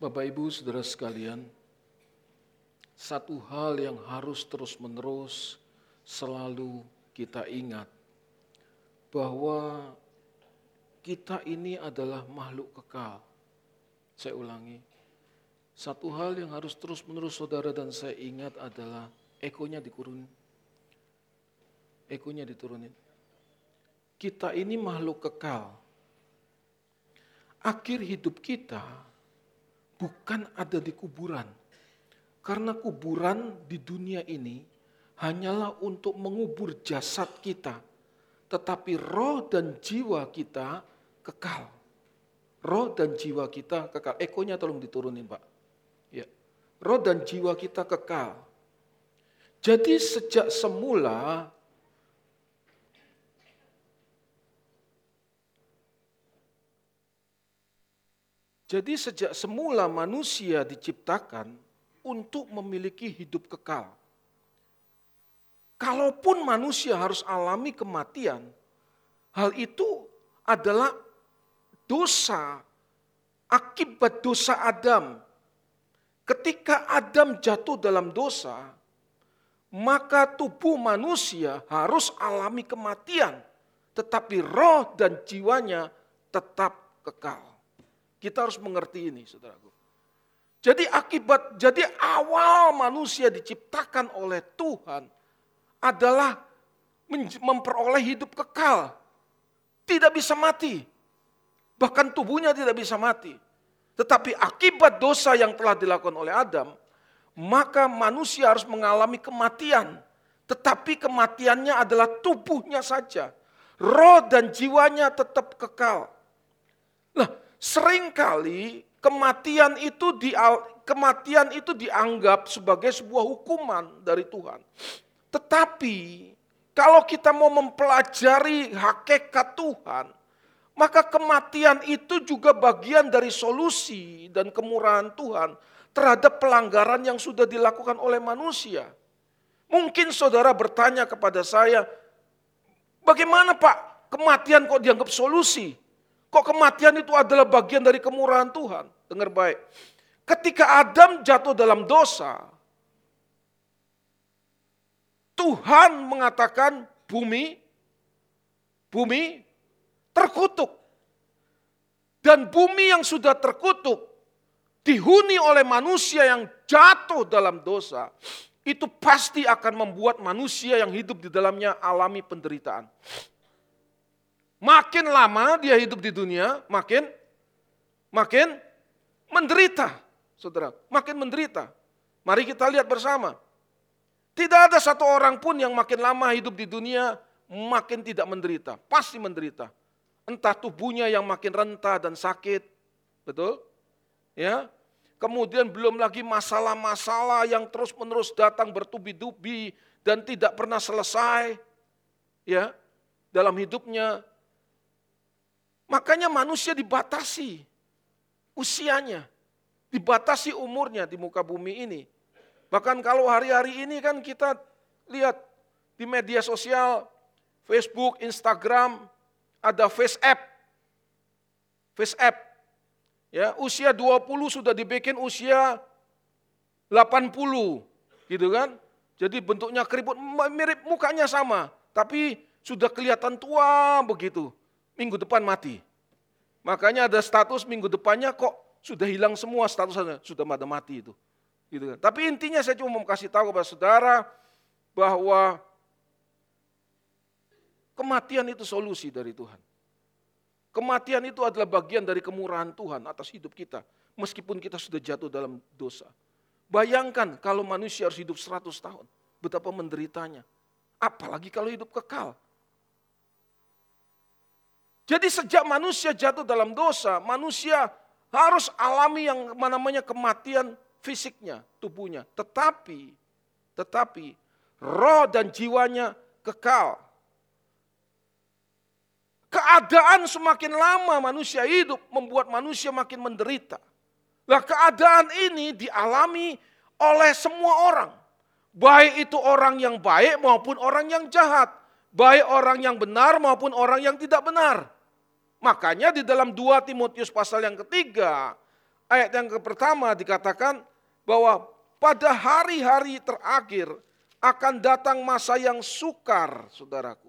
Bapak Ibu, saudara sekalian, satu hal yang harus terus-menerus selalu kita ingat bahwa kita ini adalah makhluk kekal. Saya ulangi, satu hal yang harus terus-menerus saudara dan saya ingat adalah ekonya dikurunin. Ekonya diturunin. Kita ini makhluk kekal. Akhir hidup kita bukan ada di kuburan. Karena kuburan di dunia ini hanyalah untuk mengubur jasad kita. Tetapi roh dan jiwa kita kekal. Roh dan jiwa kita kekal. Ekonya tolong diturunin Pak. Ya. Roh dan jiwa kita kekal. Jadi sejak semula Jadi sejak semula manusia diciptakan untuk memiliki hidup kekal. Kalaupun manusia harus alami kematian, hal itu adalah dosa akibat dosa Adam. Ketika Adam jatuh dalam dosa, maka tubuh manusia harus alami kematian, tetapi roh dan jiwanya tetap kekal. Kita harus mengerti ini, saudaraku. Jadi akibat, jadi awal manusia diciptakan oleh Tuhan adalah memperoleh hidup kekal. Tidak bisa mati. Bahkan tubuhnya tidak bisa mati. Tetapi akibat dosa yang telah dilakukan oleh Adam, maka manusia harus mengalami kematian. Tetapi kematiannya adalah tubuhnya saja. Roh dan jiwanya tetap kekal. Nah, Seringkali kematian itu di kematian itu dianggap sebagai sebuah hukuman dari Tuhan. Tetapi kalau kita mau mempelajari hakikat Tuhan, maka kematian itu juga bagian dari solusi dan kemurahan Tuhan terhadap pelanggaran yang sudah dilakukan oleh manusia. Mungkin saudara bertanya kepada saya, bagaimana Pak kematian kok dianggap solusi? Kok kematian itu adalah bagian dari kemurahan Tuhan? Dengar baik. Ketika Adam jatuh dalam dosa, Tuhan mengatakan bumi bumi terkutuk. Dan bumi yang sudah terkutuk dihuni oleh manusia yang jatuh dalam dosa, itu pasti akan membuat manusia yang hidup di dalamnya alami penderitaan. Makin lama dia hidup di dunia, makin makin menderita. Saudara, makin menderita. Mari kita lihat bersama. Tidak ada satu orang pun yang makin lama hidup di dunia makin tidak menderita, pasti menderita. Entah tubuhnya yang makin rentah dan sakit, betul? Ya. Kemudian belum lagi masalah-masalah yang terus-menerus datang bertubi-tubi dan tidak pernah selesai. Ya, dalam hidupnya Makanya manusia dibatasi usianya, dibatasi umurnya di muka bumi ini. Bahkan kalau hari-hari ini kan kita lihat di media sosial, Facebook, Instagram, ada face app. Face app. Ya, usia 20 sudah dibikin usia 80 gitu kan. Jadi bentuknya keriput mirip mukanya sama, tapi sudah kelihatan tua begitu minggu depan mati. Makanya ada status minggu depannya kok sudah hilang semua statusnya, sudah pada mati itu. Gitu kan. Tapi intinya saya cuma mau kasih tahu kepada saudara bahwa kematian itu solusi dari Tuhan. Kematian itu adalah bagian dari kemurahan Tuhan atas hidup kita. Meskipun kita sudah jatuh dalam dosa. Bayangkan kalau manusia harus hidup 100 tahun. Betapa menderitanya. Apalagi kalau hidup kekal. Jadi sejak manusia jatuh dalam dosa, manusia harus alami yang namanya kematian fisiknya, tubuhnya. Tetapi, tetapi roh dan jiwanya kekal. Keadaan semakin lama manusia hidup membuat manusia makin menderita. Nah keadaan ini dialami oleh semua orang. Baik itu orang yang baik maupun orang yang jahat. Baik orang yang benar maupun orang yang tidak benar. Makanya di dalam 2 Timotius pasal yang ketiga, ayat yang pertama dikatakan bahwa pada hari-hari terakhir akan datang masa yang sukar, saudaraku.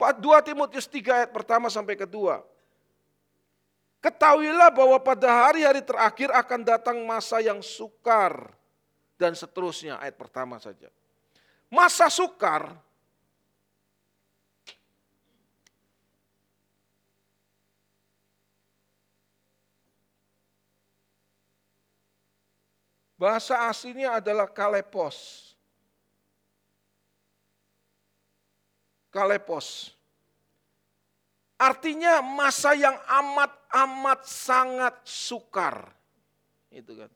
2 Timotius 3 ayat pertama sampai kedua. Ketahuilah bahwa pada hari-hari terakhir akan datang masa yang sukar dan seterusnya ayat pertama saja. Masa sukar Bahasa aslinya adalah kalepos. Kalepos. Artinya masa yang amat-amat sangat sukar. Itu kan.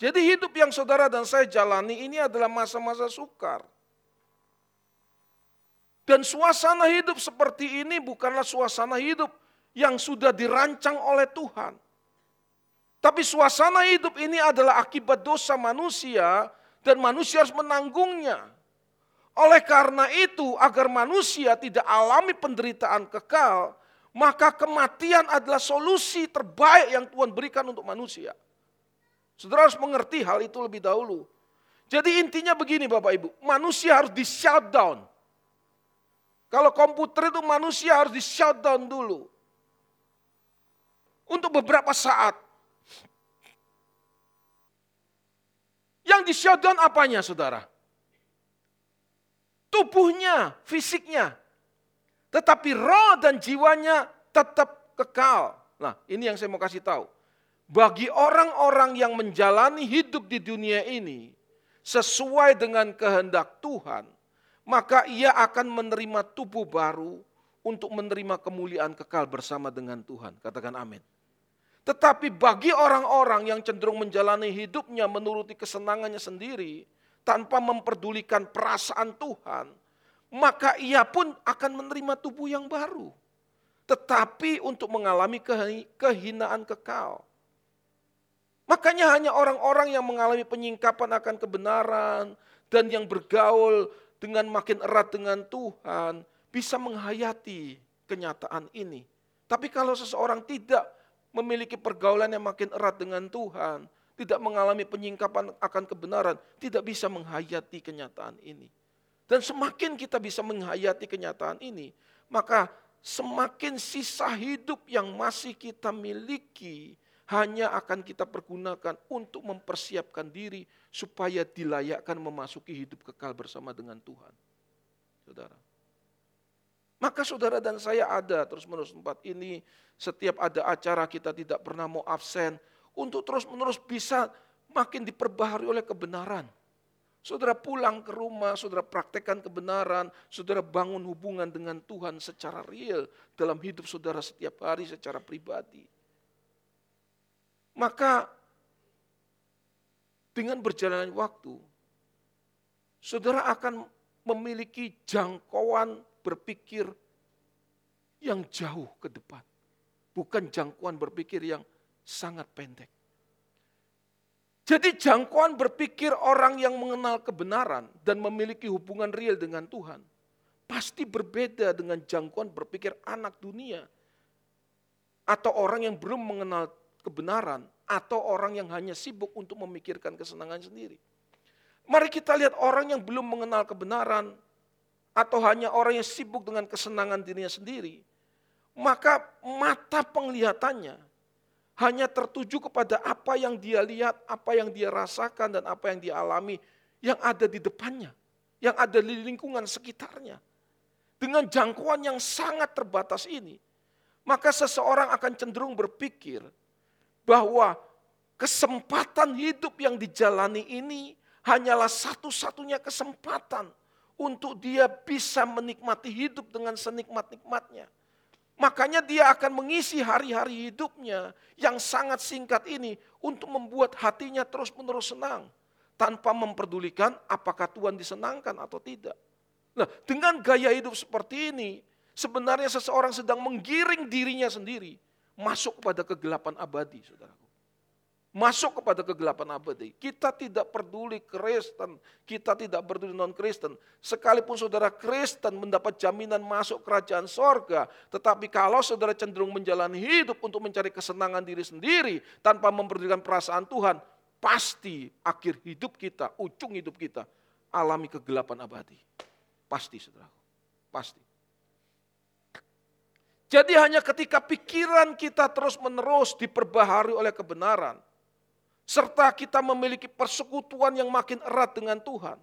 Jadi hidup yang saudara dan saya jalani ini adalah masa-masa sukar. Dan suasana hidup seperti ini bukanlah suasana hidup yang sudah dirancang oleh Tuhan. Tapi suasana hidup ini adalah akibat dosa manusia dan manusia harus menanggungnya. Oleh karena itu, agar manusia tidak alami penderitaan kekal, maka kematian adalah solusi terbaik yang Tuhan berikan untuk manusia. Saudara harus mengerti hal itu lebih dahulu. Jadi intinya begini Bapak Ibu, manusia harus di shutdown. Kalau komputer itu manusia harus di shutdown dulu. Untuk beberapa saat. Yang di shutdown apanya saudara? tubuhnya, fisiknya. Tetapi roh dan jiwanya tetap kekal. Nah ini yang saya mau kasih tahu. Bagi orang-orang yang menjalani hidup di dunia ini sesuai dengan kehendak Tuhan, maka ia akan menerima tubuh baru untuk menerima kemuliaan kekal bersama dengan Tuhan. Katakan amin. Tetapi bagi orang-orang yang cenderung menjalani hidupnya menuruti kesenangannya sendiri, tanpa memperdulikan perasaan Tuhan, maka ia pun akan menerima tubuh yang baru. Tetapi untuk mengalami kehinaan kekal. Makanya hanya orang-orang yang mengalami penyingkapan akan kebenaran dan yang bergaul dengan makin erat dengan Tuhan bisa menghayati kenyataan ini. Tapi kalau seseorang tidak memiliki pergaulan yang makin erat dengan Tuhan, tidak mengalami penyingkapan akan kebenaran, tidak bisa menghayati kenyataan ini. Dan semakin kita bisa menghayati kenyataan ini, maka semakin sisa hidup yang masih kita miliki hanya akan kita pergunakan untuk mempersiapkan diri supaya dilayakkan memasuki hidup kekal bersama dengan Tuhan. Saudara. Maka saudara dan saya ada terus menerus tempat ini, setiap ada acara kita tidak pernah mau absen, untuk terus-menerus bisa makin diperbaharui oleh kebenaran. Saudara pulang ke rumah, saudara praktekkan kebenaran, saudara bangun hubungan dengan Tuhan secara real dalam hidup saudara setiap hari secara pribadi. Maka dengan berjalannya waktu, saudara akan memiliki jangkauan berpikir yang jauh ke depan. Bukan jangkauan berpikir yang sangat pendek. Jadi jangkauan berpikir orang yang mengenal kebenaran dan memiliki hubungan real dengan Tuhan pasti berbeda dengan jangkauan berpikir anak dunia atau orang yang belum mengenal kebenaran atau orang yang hanya sibuk untuk memikirkan kesenangan sendiri. Mari kita lihat orang yang belum mengenal kebenaran atau hanya orang yang sibuk dengan kesenangan dirinya sendiri, maka mata penglihatannya hanya tertuju kepada apa yang dia lihat, apa yang dia rasakan, dan apa yang dia alami yang ada di depannya, yang ada di lingkungan sekitarnya. Dengan jangkauan yang sangat terbatas ini, maka seseorang akan cenderung berpikir bahwa kesempatan hidup yang dijalani ini hanyalah satu-satunya kesempatan untuk dia bisa menikmati hidup dengan senikmat-nikmatnya. Makanya dia akan mengisi hari-hari hidupnya yang sangat singkat ini untuk membuat hatinya terus-menerus senang. Tanpa memperdulikan apakah Tuhan disenangkan atau tidak. Nah dengan gaya hidup seperti ini, sebenarnya seseorang sedang menggiring dirinya sendiri masuk pada kegelapan abadi, saudaraku. Masuk kepada kegelapan abadi. Kita tidak peduli Kristen, kita tidak peduli non-Kristen. Sekalipun saudara Kristen mendapat jaminan masuk kerajaan sorga, tetapi kalau saudara cenderung menjalani hidup untuk mencari kesenangan diri sendiri tanpa memperdulikan perasaan Tuhan, pasti akhir hidup kita, ujung hidup kita alami kegelapan abadi. Pasti saudara, pasti. Jadi hanya ketika pikiran kita terus menerus diperbaharui oleh kebenaran, serta kita memiliki persekutuan yang makin erat dengan Tuhan,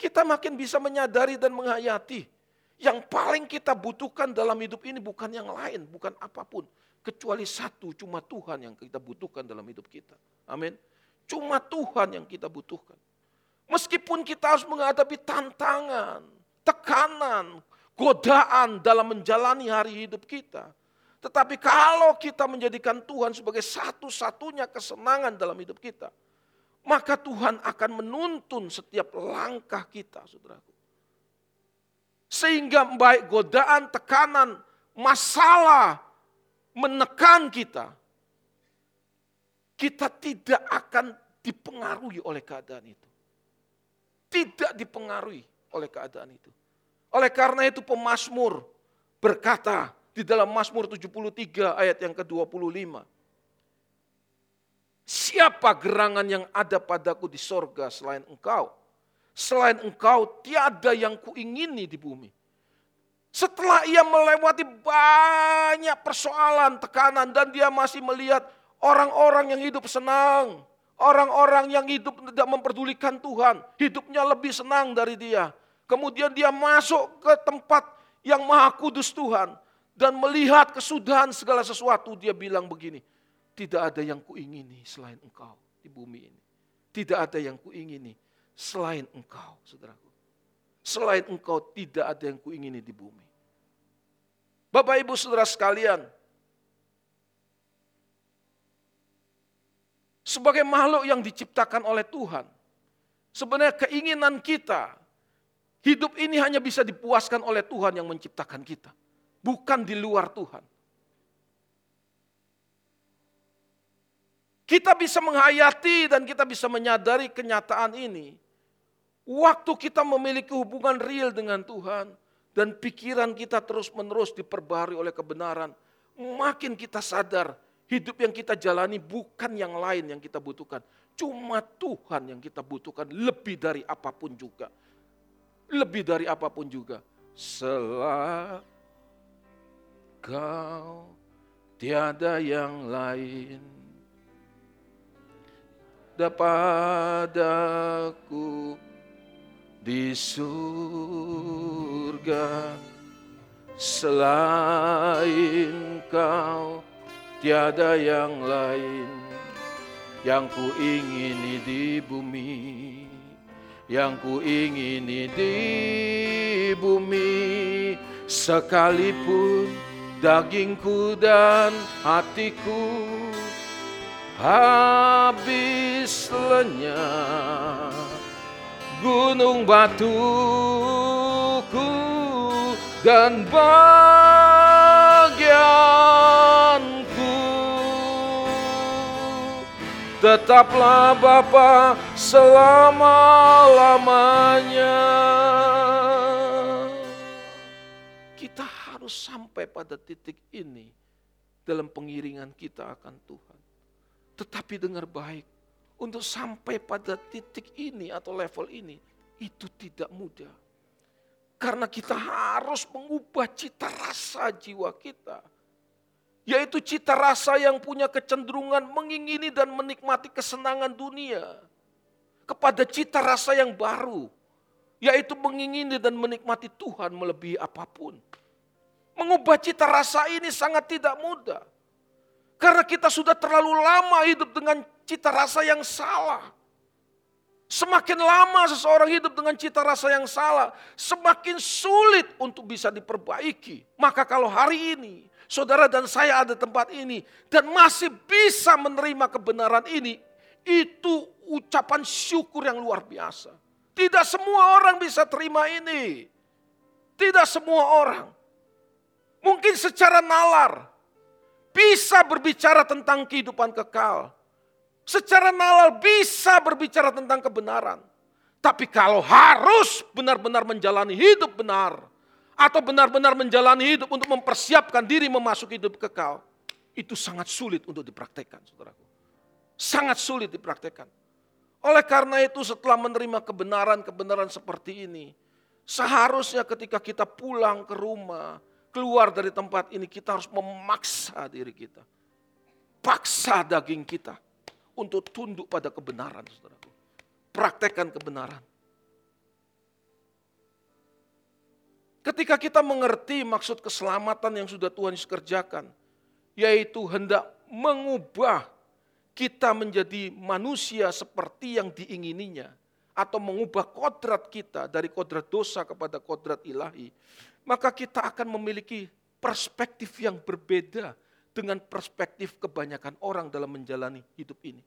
kita makin bisa menyadari dan menghayati yang paling kita butuhkan dalam hidup ini bukan yang lain, bukan apa pun, kecuali satu, cuma Tuhan yang kita butuhkan dalam hidup kita. Amin. Cuma Tuhan yang kita butuhkan. Meskipun kita harus menghadapi tantangan, tekanan, godaan dalam menjalani hari hidup kita, tetapi kalau kita menjadikan Tuhan sebagai satu-satunya kesenangan dalam hidup kita, maka Tuhan akan menuntun setiap langkah kita, saudaraku. Sehingga baik godaan, tekanan, masalah menekan kita, kita tidak akan dipengaruhi oleh keadaan itu. Tidak dipengaruhi oleh keadaan itu. Oleh karena itu pemazmur berkata, di dalam Mazmur 73 ayat yang ke-25. Siapa gerangan yang ada padaku di sorga selain engkau? Selain engkau tiada yang kuingini di bumi. Setelah ia melewati banyak persoalan, tekanan, dan dia masih melihat orang-orang yang hidup senang. Orang-orang yang hidup tidak memperdulikan Tuhan. Hidupnya lebih senang dari dia. Kemudian dia masuk ke tempat yang maha kudus Tuhan dan melihat kesudahan segala sesuatu, dia bilang begini, tidak ada yang kuingini selain engkau di bumi ini. Tidak ada yang kuingini selain engkau, saudaraku. Selain engkau tidak ada yang kuingini di bumi. Bapak ibu saudara sekalian, sebagai makhluk yang diciptakan oleh Tuhan, sebenarnya keinginan kita, hidup ini hanya bisa dipuaskan oleh Tuhan yang menciptakan kita bukan di luar Tuhan. Kita bisa menghayati dan kita bisa menyadari kenyataan ini. Waktu kita memiliki hubungan real dengan Tuhan dan pikiran kita terus-menerus diperbarui oleh kebenaran, makin kita sadar hidup yang kita jalani bukan yang lain yang kita butuhkan. Cuma Tuhan yang kita butuhkan lebih dari apa pun juga. Lebih dari apa pun juga. Selalu Kau tiada yang lain. Dapadaku di surga selain kau tiada yang lain. Yang ku ingini di bumi yang ku ingini di bumi sekalipun dagingku dan hatiku habis lenyap. Gunung batuku dan bagianku. Tetaplah Bapa selama-lamanya harus sampai pada titik ini dalam pengiringan kita akan Tuhan. Tetapi dengar baik, untuk sampai pada titik ini atau level ini, itu tidak mudah. Karena kita harus mengubah cita rasa jiwa kita. Yaitu cita rasa yang punya kecenderungan mengingini dan menikmati kesenangan dunia. Kepada cita rasa yang baru. Yaitu mengingini dan menikmati Tuhan melebihi apa pun. Mengubah cita rasa ini sangat tidak mudah. Karena kita sudah terlalu lama hidup dengan cita rasa yang salah. Semakin lama seseorang hidup dengan cita rasa yang salah, semakin sulit untuk bisa diperbaiki. Maka kalau hari ini saudara dan saya ada tempat ini dan masih bisa menerima kebenaran ini, itu ucapan syukur yang luar biasa. Tidak semua orang bisa terima ini. Tidak semua orang mungkin secara nalar bisa berbicara tentang kehidupan kekal. secara nalar bisa berbicara tentang kebenaran. Tapi kalau harus benar-benar menjalani hidup benar, atau benar-benar menjalani hidup untuk mempersiapkan diri memasuki hidup kekal, itu sangat sulit untuk dipraktekkan, saudaraku. Sangat sulit dipraktekkan. Oleh karena itu setelah menerima kebenaran-kebenaran seperti ini, seharusnya ketika kita pulang ke rumah, keluar dari tempat ini, kita harus memaksa diri kita. Paksa daging kita untuk tunduk pada kebenaran, saudaraku. Praktekkan kebenaran. Ketika kita mengerti maksud keselamatan yang sudah Tuhan Yesus kerjakan, yaitu hendak mengubah kita menjadi manusia seperti yang diingininya, atau mengubah kodrat kita dari kodrat dosa kepada kodrat ilahi, maka kita akan memiliki perspektif yang berbeda dengan perspektif kebanyakan orang dalam menjalani hidup ini.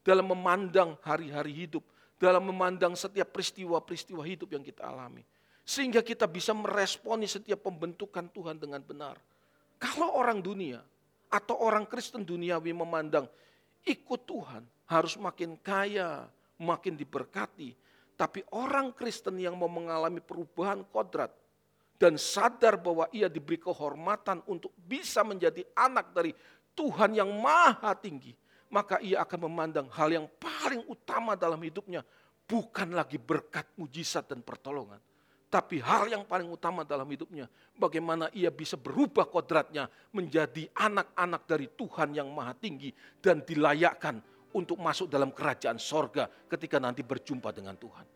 Dalam memandang hari-hari hidup, dalam memandang setiap peristiwa-peristiwa hidup yang kita alami. Sehingga kita bisa meresponi setiap pembentukan Tuhan dengan benar. Kalau orang dunia atau orang Kristen duniawi memandang ikut Tuhan harus makin kaya, makin diberkati. Tapi orang Kristen yang mau mengalami perubahan kodrat dan sadar bahwa ia diberi kehormatan untuk bisa menjadi anak dari Tuhan yang maha tinggi, maka ia akan memandang hal yang paling utama dalam hidupnya bukan lagi berkat mujizat dan pertolongan, tapi hal yang paling utama dalam hidupnya, bagaimana ia bisa berubah kodratnya menjadi anak-anak dari Tuhan yang maha tinggi dan dilayakkan untuk masuk dalam kerajaan sorga ketika nanti berjumpa dengan Tuhan.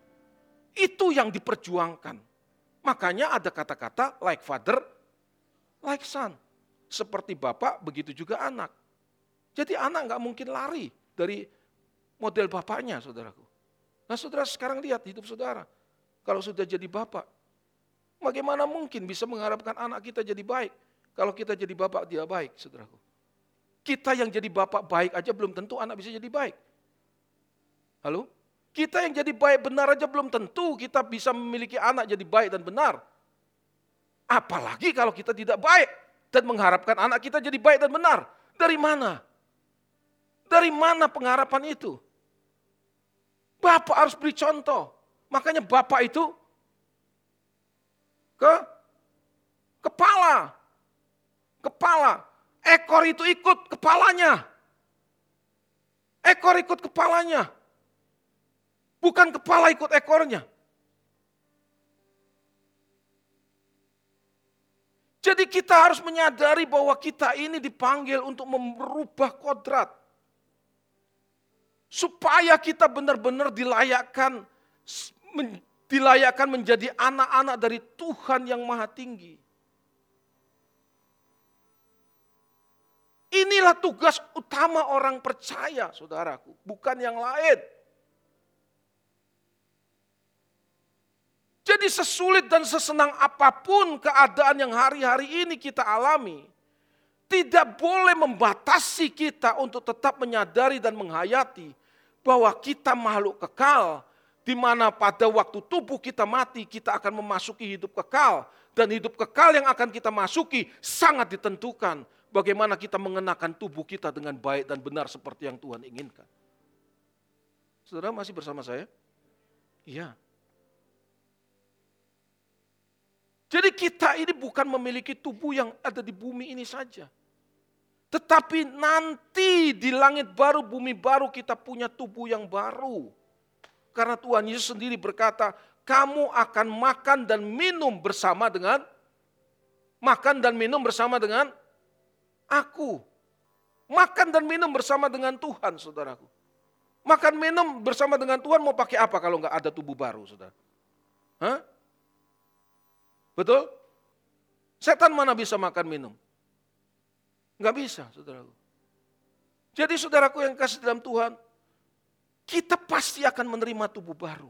Itu yang diperjuangkan. Makanya ada kata-kata like father, like son. Seperti bapak, begitu juga anak. Jadi anak nggak mungkin lari dari model bapaknya, saudaraku. Nah saudara sekarang lihat hidup saudara kalau sudah jadi bapak. Bagaimana mungkin bisa mengharapkan anak kita jadi baik kalau kita jadi bapak dia baik, saudaraku. Kita yang jadi bapak baik aja belum tentu anak bisa jadi baik. Halo? Kita yang jadi baik benar aja belum tentu kita bisa memiliki anak jadi baik dan benar. Apalagi kalau kita tidak baik dan mengharapkan anak kita jadi baik dan benar. Dari mana? Dari mana pengharapan itu? Bapak harus beri contoh. Makanya bapak itu ke kepala. Kepala. Ekor itu ikut kepalanya. Ekor ikut kepalanya. Bukan kepala ikut ekornya. Jadi kita harus menyadari bahwa kita ini dipanggil untuk merubah kodrat. Supaya kita benar-benar dilayakkan dilayakkan menjadi anak-anak dari Tuhan yang maha tinggi. Inilah tugas utama orang percaya, saudaraku, bukan yang lain. Jadi sesulit dan sesenang apa pun keadaan yang hari-hari ini kita alami, tidak boleh membatasi kita untuk tetap menyadari dan menghayati bahwa kita makhluk kekal di mana pada waktu tubuh kita mati, kita akan memasuki hidup kekal. Dan hidup kekal yang akan kita masuki sangat ditentukan bagaimana kita mengenakan tubuh kita dengan baik dan benar seperti yang Tuhan inginkan. Saudara masih bersama saya? Iya. Jadi kita ini bukan memiliki tubuh yang ada di bumi ini saja. Tetapi nanti di langit baru, bumi baru kita punya tubuh yang baru. Karena Tuhan Yesus sendiri berkata, kamu akan makan dan minum bersama dengan makan dan minum bersama dengan aku. Makan dan minum bersama dengan Tuhan, saudaraku. Makan minum bersama dengan Tuhan mau pakai apa kalau nggak ada tubuh baru, saudara? Hah? Betul? Setan mana bisa makan minum? Nggak bisa, saudaraku. Jadi saudaraku yang kasih dalam Tuhan, kita pasti akan menerima tubuh baru.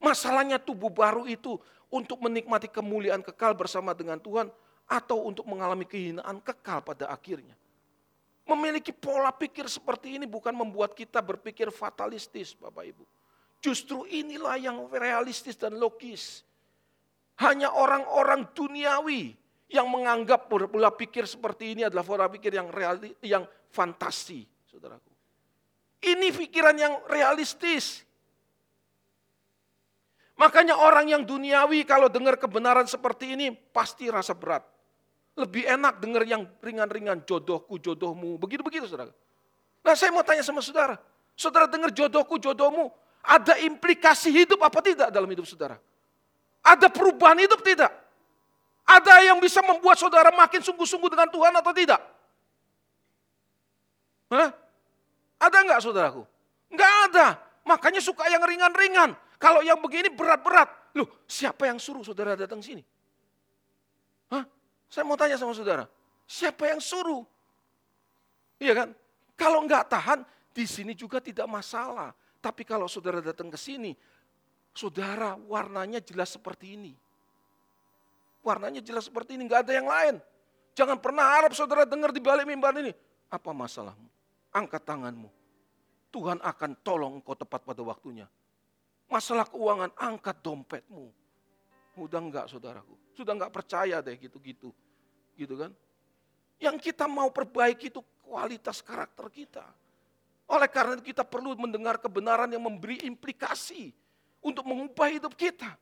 Masalahnya tubuh baru itu untuk menikmati kemuliaan kekal bersama dengan Tuhan atau untuk mengalami kehinaan kekal pada akhirnya. Memiliki pola pikir seperti ini bukan membuat kita berpikir fatalistis Bapak Ibu. Justru inilah yang realistis dan logis. Hanya orang-orang duniawi yang menganggap pola pikir seperti ini adalah pola pikir yang reali, yang fantasi, saudaraku. Ini pikiran yang realistis. Makanya orang yang duniawi kalau dengar kebenaran seperti ini pasti rasa berat. Lebih enak dengar yang ringan-ringan, jodohku, jodohmu, begitu-begitu saudara. Nah saya mau tanya sama saudara, saudara dengar jodohku, jodohmu, ada implikasi hidup apa tidak dalam hidup saudara? Ada perubahan hidup tidak? Ada yang bisa membuat saudara makin sungguh-sungguh dengan Tuhan atau tidak? Hah? Ada enggak saudaraku? Enggak ada. Makanya suka yang ringan-ringan. Kalau yang begini berat-berat. Loh, siapa yang suruh saudara datang sini? Hah? Saya mau tanya sama saudara. Siapa yang suruh? Iya kan? Kalau enggak tahan, di sini juga tidak masalah. Tapi kalau saudara datang ke sini, saudara warnanya jelas seperti ini. Warnanya jelas seperti ini, enggak ada yang lain. Jangan pernah harap saudara dengar di balik mimbar ini. Apa masalahmu? Angkat tanganmu. Tuhan akan tolong engkau tepat pada waktunya. Masalah keuangan, angkat dompetmu. Udah enggak saudaraku, sudah enggak percaya deh gitu-gitu. Gitu kan. Yang kita mau perbaiki itu kualitas karakter kita. Oleh karena itu kita perlu mendengar kebenaran yang memberi implikasi untuk mengubah hidup kita.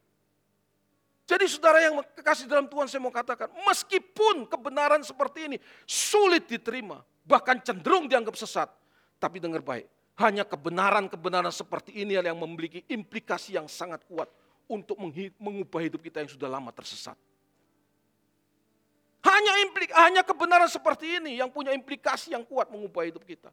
Jadi saudara yang kekasih dalam Tuhan saya mau katakan, meskipun kebenaran seperti ini sulit diterima, bahkan cenderung dianggap sesat, tapi dengar baik, hanya kebenaran-kebenaran seperti ini yang memiliki implikasi yang sangat kuat untuk mengubah hidup kita yang sudah lama tersesat. Hanya implik, hanya kebenaran seperti ini yang punya implikasi yang kuat mengubah hidup kita.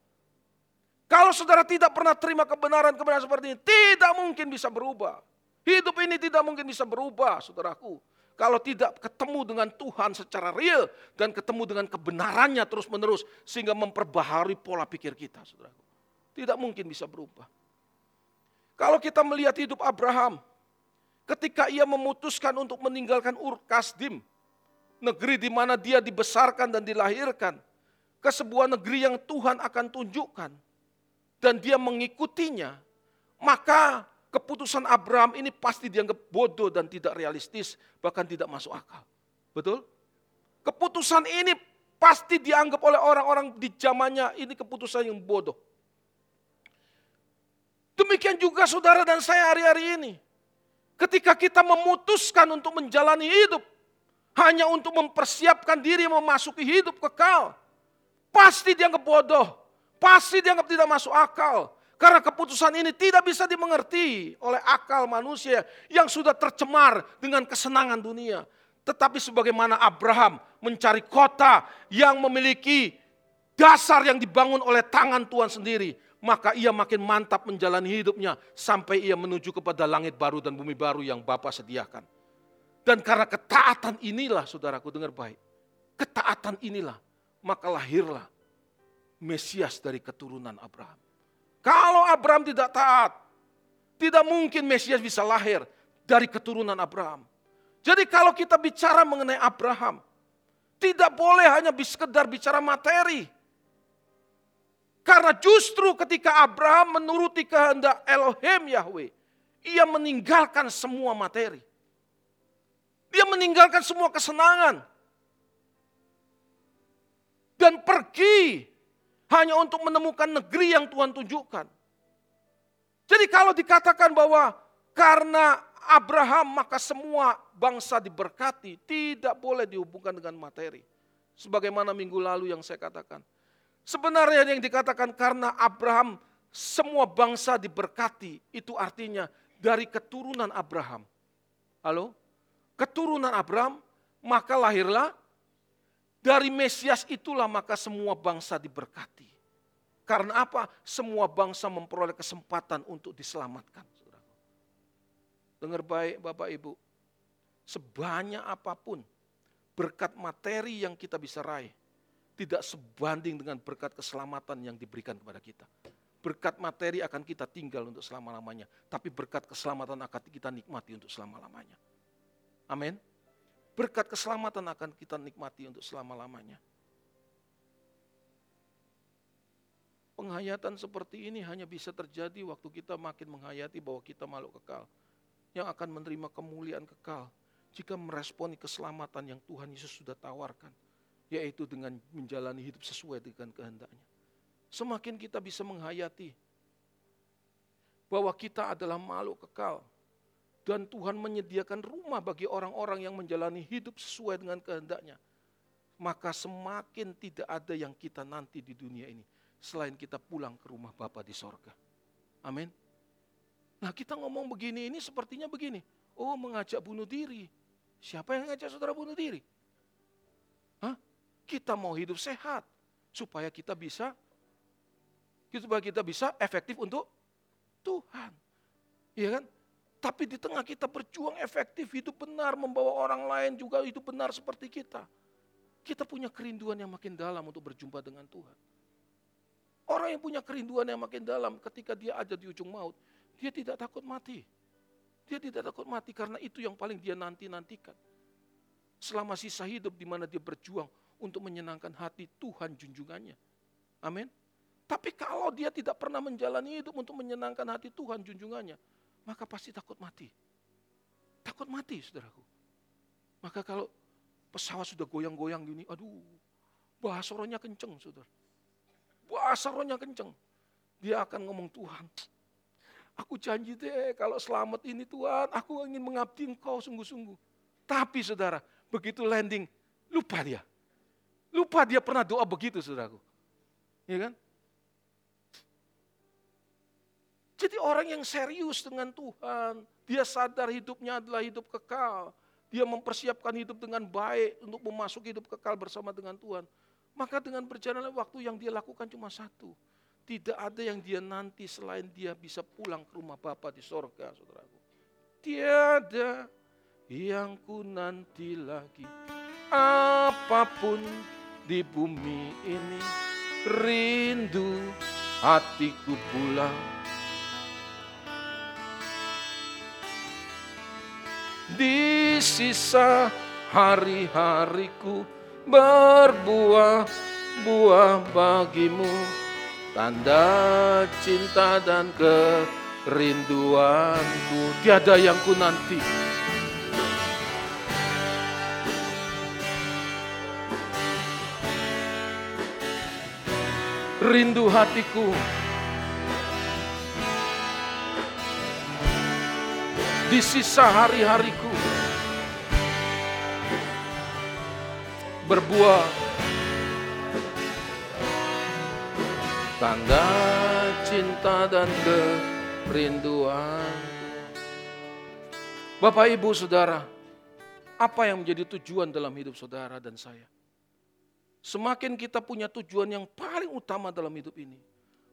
Kalau saudara tidak pernah terima kebenaran-kebenaran seperti ini, tidak mungkin bisa berubah. Hidup ini tidak mungkin bisa berubah, saudaraku. Kalau tidak ketemu dengan Tuhan secara real dan ketemu dengan kebenarannya terus-menerus sehingga memperbaharui pola pikir kita, saudaraku. Tidak mungkin bisa berubah. Kalau kita melihat hidup Abraham, ketika ia memutuskan untuk meninggalkan Ur Kasdim, negeri di mana dia dibesarkan dan dilahirkan, ke sebuah negeri yang Tuhan akan tunjukkan, dan dia mengikutinya, maka keputusan Abraham ini pasti dianggap bodoh dan tidak realistis, bahkan tidak masuk akal. Betul? Keputusan ini pasti dianggap oleh orang-orang di zamannya ini keputusan yang bodoh. Demikian juga saudara dan saya hari-hari ini. Ketika kita memutuskan untuk menjalani hidup, hanya untuk mempersiapkan diri memasuki hidup kekal, pasti dianggap bodoh, pasti dianggap tidak masuk akal. Karena keputusan ini tidak bisa dimengerti oleh akal manusia yang sudah tercemar dengan kesenangan dunia. Tetapi sebagaimana Abraham mencari kota yang memiliki dasar yang dibangun oleh tangan Tuhan sendiri maka ia makin mantap menjalani hidupnya sampai ia menuju kepada langit baru dan bumi baru yang Bapa sediakan. Dan karena ketaatan inilah, saudaraku dengar baik, ketaatan inilah, maka lahirlah Mesias dari keturunan Abraham. Kalau Abraham tidak taat, tidak mungkin Mesias bisa lahir dari keturunan Abraham. Jadi kalau kita bicara mengenai Abraham, tidak boleh hanya sekedar bicara materi, karena justru ketika Abraham menuruti kehendak Elohim Yahweh, ia meninggalkan semua materi. Dia meninggalkan semua kesenangan. Dan pergi hanya untuk menemukan negeri yang Tuhan tunjukkan. Jadi kalau dikatakan bahwa karena Abraham maka semua bangsa diberkati, tidak boleh dihubungkan dengan materi. Sebagaimana minggu lalu yang saya katakan. Sebenarnya yang dikatakan karena Abraham semua bangsa diberkati, itu artinya dari keturunan Abraham. Halo? Keturunan Abraham, maka lahirlah dari Mesias itulah maka semua bangsa diberkati. Karena apa? Semua bangsa memperoleh kesempatan untuk diselamatkan. Dengar baik Bapak Ibu, sebanyak apa pun berkat materi yang kita bisa raih, tidak sebanding dengan berkat keselamatan yang diberikan kepada kita. Berkat materi akan kita tinggal untuk selama-lamanya, tapi berkat keselamatan akan kita nikmati untuk selama-lamanya. Amin. Berkat keselamatan akan kita nikmati untuk selama-lamanya. Penghayatan seperti ini hanya bisa terjadi waktu kita makin menghayati bahwa kita makhluk kekal yang akan menerima kemuliaan kekal jika meresponi keselamatan yang Tuhan Yesus sudah tawarkan yaitu dengan menjalani hidup sesuai dengan kehendaknya. Semakin kita bisa menghayati bahwa kita adalah makhluk kekal. Dan Tuhan menyediakan rumah bagi orang-orang yang menjalani hidup sesuai dengan kehendaknya. Maka semakin tidak ada yang kita nanti di dunia ini. Selain kita pulang ke rumah Bapa di sorga. Amin. Nah kita ngomong begini ini sepertinya begini. Oh mengajak bunuh diri. Siapa yang ngajak saudara bunuh diri? Hah? Kita mau hidup sehat. Supaya kita bisa supaya kita bisa efektif untuk Tuhan. Iya kan? Tapi di tengah kita berjuang efektif, hidup benar, membawa orang lain juga hidup benar seperti kita. Kita punya kerinduan yang makin dalam untuk berjumpa dengan Tuhan. Orang yang punya kerinduan yang makin dalam ketika dia ada di ujung maut, dia tidak takut mati. Dia tidak takut mati karena itu yang paling dia nanti-nantikan. Selama sisa hidup di mana dia berjuang untuk menyenangkan hati Tuhan junjungannya. Amin. Tapi kalau dia tidak pernah menjalani hidup untuk menyenangkan hati Tuhan junjungannya, maka pasti takut mati. Takut mati, saudaraku. Maka kalau pesawat sudah goyang-goyang gini, aduh, bahasa rohnya kenceng, saudara. Bahasa rohnya kenceng. Dia akan ngomong, Tuhan, aku janji deh kalau selamat ini Tuhan, aku ingin mengabdi engkau sungguh-sungguh. Tapi saudara, begitu landing, lupa dia. Lupa dia pernah doa begitu, saudaraku. Ya kan? Jadi orang yang serius dengan Tuhan, dia sadar hidupnya adalah hidup kekal. Dia mempersiapkan hidup dengan baik untuk memasuki hidup kekal bersama dengan Tuhan. Maka dengan berjalan waktu yang dia lakukan cuma satu. Tidak ada yang dia nanti selain dia bisa pulang ke rumah Bapa di sorga, saudaraku. Tiada yang ku nanti lagi. Apa pun di bumi ini, rindu hatiku pulang di sisa hari-hariku berbuah-buah bagimu. Tanda cinta dan kerinduanku. Tiada yang ku nanti. Rindu hatiku di sisa hari-hariku. Berbuah tanda cinta dan kerinduan. Bapak, Ibu, Saudara, apa yang menjadi tujuan dalam hidup saudara dan saya? Semakin kita punya tujuan yang paling utama dalam hidup ini,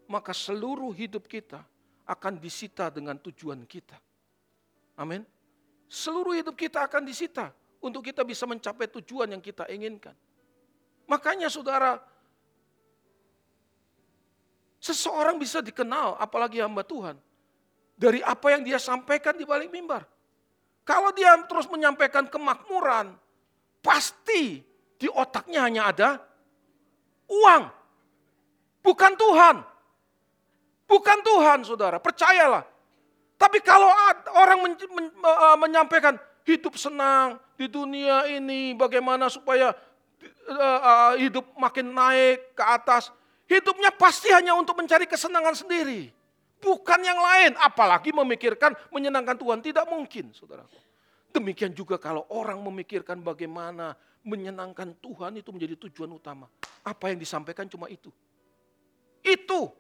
maka seluruh hidup kita akan disita dengan tujuan kita. Amin. Seluruh hidup kita akan disita untuk kita bisa mencapai tujuan yang kita inginkan. Makanya saudara, seseorang bisa dikenal, apalagi hamba Tuhan, dari apa yang dia sampaikan di balik mimbar. Kalau dia terus menyampaikan kemakmuran, pasti di otaknya hanya ada uang. Bukan Tuhan. Bukan Tuhan, saudara. Percayalah. Tapi kalau orang men, men, uh, menyampaikan hidup senang di dunia ini, bagaimana supaya uh, uh, hidup makin naik ke atas, hidupnya pasti hanya untuk mencari kesenangan sendiri. Bukan yang lain, apalagi memikirkan menyenangkan Tuhan. Tidak mungkin, saudara. Demikian juga kalau orang memikirkan bagaimana menyenangkan Tuhan itu menjadi tujuan utama. Apa yang disampaikan cuma itu. Itu,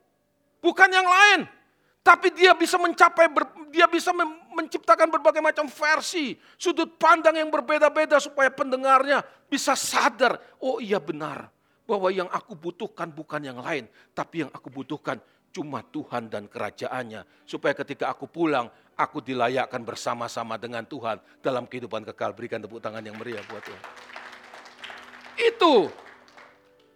bukan yang lain. Tapi dia bisa mencapai, dia bisa menciptakan berbagai macam versi, sudut pandang yang berbeda-beda supaya pendengarnya bisa sadar, oh iya benar, bahwa yang aku butuhkan bukan yang lain, tapi yang aku butuhkan cuma Tuhan dan kerajaannya. Supaya ketika aku pulang, aku dilayakkan bersama-sama dengan Tuhan dalam kehidupan kekal. Berikan tepuk tangan yang meriah buat Tuhan. Itu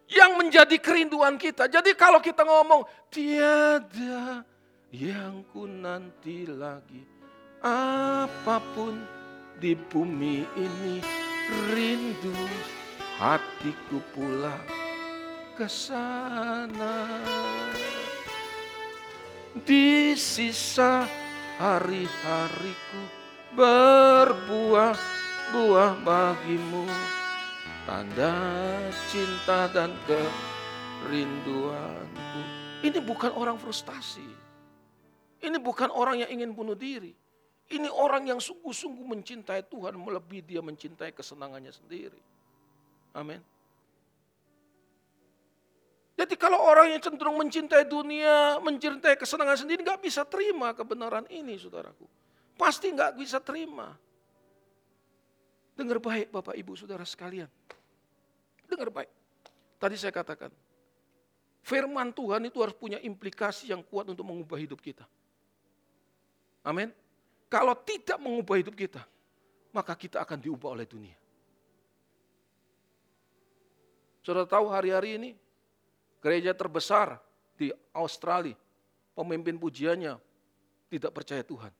yang menjadi kerinduan kita. Jadi kalau kita ngomong, tiada yang ku nanti lagi. Apa pun di bumi ini rindu hatiku pula ke sana. Di sisa hari-hariku berbuah buah bagimu. Tanda cinta dan kerinduanku. Ini bukan orang frustasi Ini bukan orang yang ingin bunuh diri. Ini orang yang sungguh-sungguh mencintai Tuhan melebihi dia mencintai kesenangannya sendiri. Amin. Jadi kalau orang yang cenderung mencintai dunia, mencintai kesenangan sendiri, nggak bisa terima kebenaran ini, saudaraku. Pasti nggak bisa terima. Dengar baik Bapak Ibu Saudara sekalian. Dengar baik. Tadi saya katakan, firman Tuhan itu harus punya implikasi yang kuat untuk mengubah hidup kita. Amin. Kalau tidak mengubah hidup kita, maka kita akan diubah oleh dunia. Saudara tahu hari-hari ini gereja terbesar di Australia, pemimpin pujiannya tidak percaya Tuhan.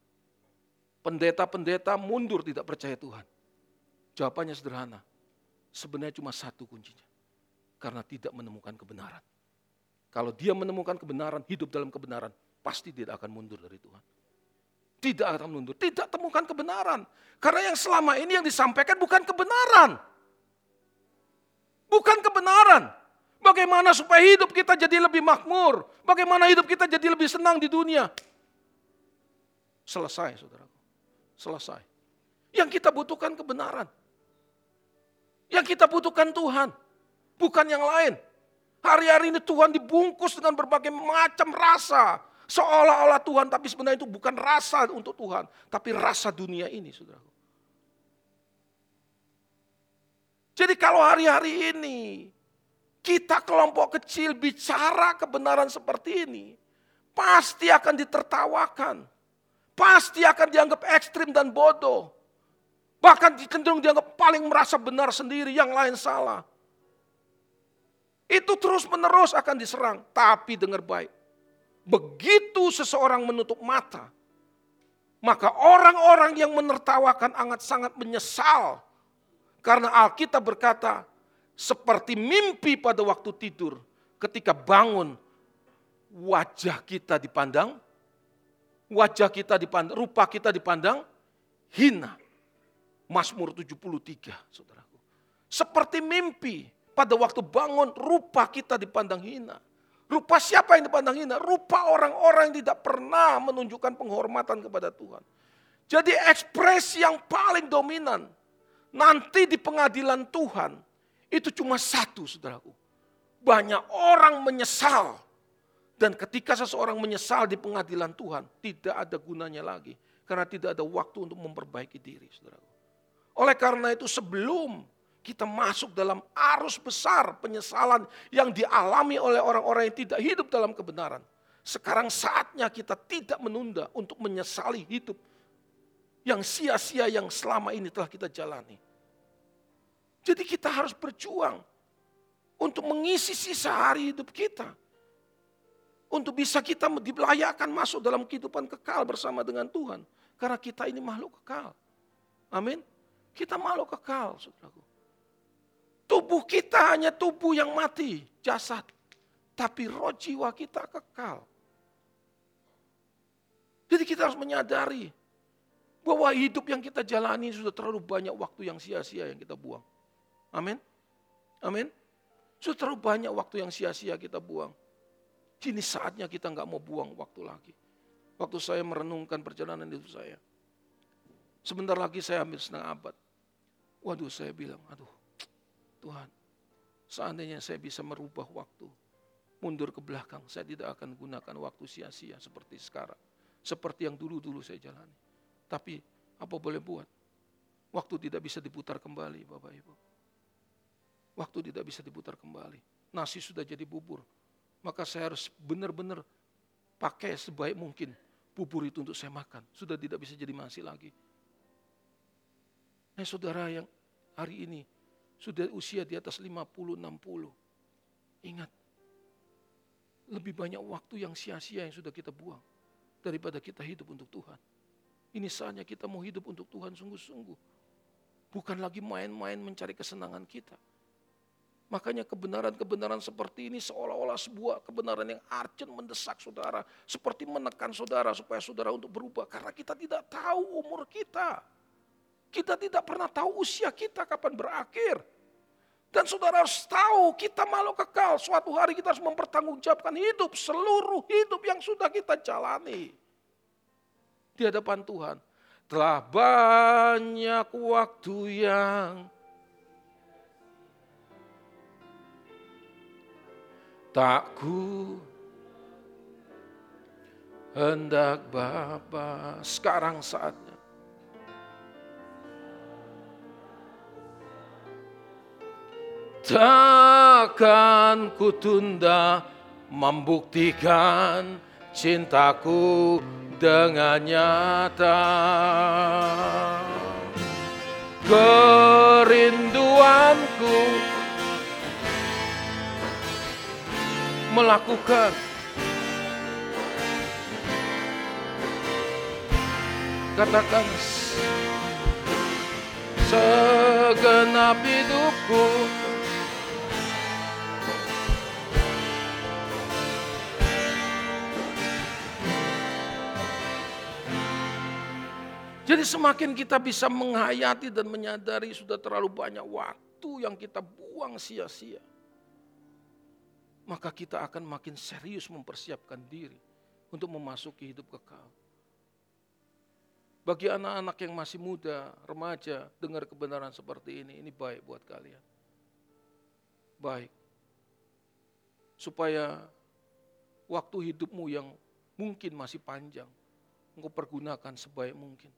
Pendeta-pendeta mundur tidak percaya Tuhan. Jawabannya sederhana. Sebenarnya cuma satu kuncinya. Karena tidak menemukan kebenaran. Kalau dia menemukan kebenaran, hidup dalam kebenaran, pasti tidak akan mundur dari Tuhan. Tidak akan mundur, tidak temukan kebenaran. Karena yang selama ini yang disampaikan bukan kebenaran. Bukan kebenaran. Bagaimana supaya hidup kita jadi lebih makmur? Bagaimana hidup kita jadi lebih senang di dunia? Selesai, saudaraku. Selesai. Yang kita butuhkan kebenaran. Yang kita butuhkan Tuhan. Bukan yang lain. Hari-hari ini Tuhan dibungkus dengan berbagai macam rasa. Seolah-olah Tuhan, tapi sebenarnya itu bukan rasa untuk Tuhan. Tapi rasa dunia ini, saudaraku. Jadi kalau hari-hari ini kita kelompok kecil bicara kebenaran seperti ini, pasti akan ditertawakan. Pasti akan dianggap ekstrim dan bodoh. Bahkan cenderung dianggap paling merasa benar sendiri, yang lain salah. Itu terus menerus akan diserang. Tapi dengar baik, begitu seseorang menutup mata, maka orang-orang yang menertawakan sangat sangat menyesal. Karena Alkitab berkata, seperti mimpi pada waktu tidur. Ketika bangun, wajah kita dipandang, wajah kita dipandang, rupa kita dipandang hina. Mazmur 73, saudaraku. Seperti mimpi, pada waktu bangun, rupa kita dipandang hina. Rupa siapa yang dipandang hina? Rupa orang-orang yang tidak pernah menunjukkan penghormatan kepada Tuhan. Jadi ekspresi yang paling dominan nanti di pengadilan Tuhan itu cuma satu, saudaraku. Banyak orang menyesal. Dan ketika seseorang menyesal di pengadilan Tuhan, tidak ada gunanya lagi. Karena tidak ada waktu untuk memperbaiki diri, saudaraku. Oleh karena itu sebelum kita masuk dalam arus besar penyesalan yang dialami oleh orang-orang yang tidak hidup dalam kebenaran. Sekarang saatnya kita tidak menunda untuk menyesali hidup yang sia-sia yang selama ini telah kita jalani. Jadi kita harus berjuang untuk mengisi sisa hari hidup kita. Untuk bisa kita dilayakkan masuk dalam kehidupan kekal bersama dengan Tuhan. Karena kita ini makhluk kekal. Amin. Kita makhluk kekal, saudaraku. Tubuh kita hanya tubuh yang mati, jasad. Tapi roh jiwa kita kekal. Jadi kita harus menyadari bahwa hidup yang kita jalani sudah terlalu banyak waktu yang sia-sia yang kita buang. Amin. Amin. Sudah terlalu banyak waktu yang sia-sia kita buang. Kini saatnya kita nggak mau buang waktu lagi. Waktu saya merenungkan perjalanan hidup saya. Sebentar lagi saya ambil setengah abad. Waduh saya bilang, aduh Tuhan, seandainya saya bisa merubah waktu, mundur ke belakang, saya tidak akan gunakan waktu sia-sia seperti sekarang. Seperti yang dulu-dulu saya jalani. Tapi apa boleh buat? Waktu tidak bisa diputar kembali Bapak Ibu. Waktu tidak bisa diputar kembali. Nasi sudah jadi bubur. Maka saya harus benar-benar pakai sebaik mungkin bubur itu untuk saya makan. Sudah tidak bisa jadi nasi lagi. Nah saudara yang hari ini sudah usia di atas 50-60. Ingat, lebih banyak waktu yang sia-sia yang sudah kita buang daripada kita hidup untuk Tuhan. Ini saatnya kita mau hidup untuk Tuhan sungguh-sungguh. Bukan lagi main-main mencari kesenangan kita. Makanya kebenaran-kebenaran seperti ini seolah-olah sebuah kebenaran yang arjen mendesak saudara. Seperti menekan saudara supaya saudara untuk berubah. Karena kita tidak tahu umur kita. Kita tidak pernah tahu usia kita kapan berakhir. Dan saudara harus tahu kita malu kekal. Suatu hari kita harus mempertanggungjawabkan hidup, seluruh hidup yang sudah kita jalani. di hadapan Tuhan. Telah banyak waktu yang tak ku hendak Bapa sekarang saatnya. Takkan ku tunda membuktikan cintaku dengan nyata. Kerinduanku melakukan katakan segenap hidupku Jadi semakin kita bisa menghayati dan menyadari sudah terlalu banyak waktu yang kita buang sia-sia. Maka kita akan makin serius mempersiapkan diri untuk memasuki hidup kekal. Bagi anak-anak yang masih muda, remaja, dengar kebenaran seperti ini, ini baik buat kalian. Baik. Supaya waktu hidupmu yang mungkin masih panjang, engkau pergunakan sebaik mungkin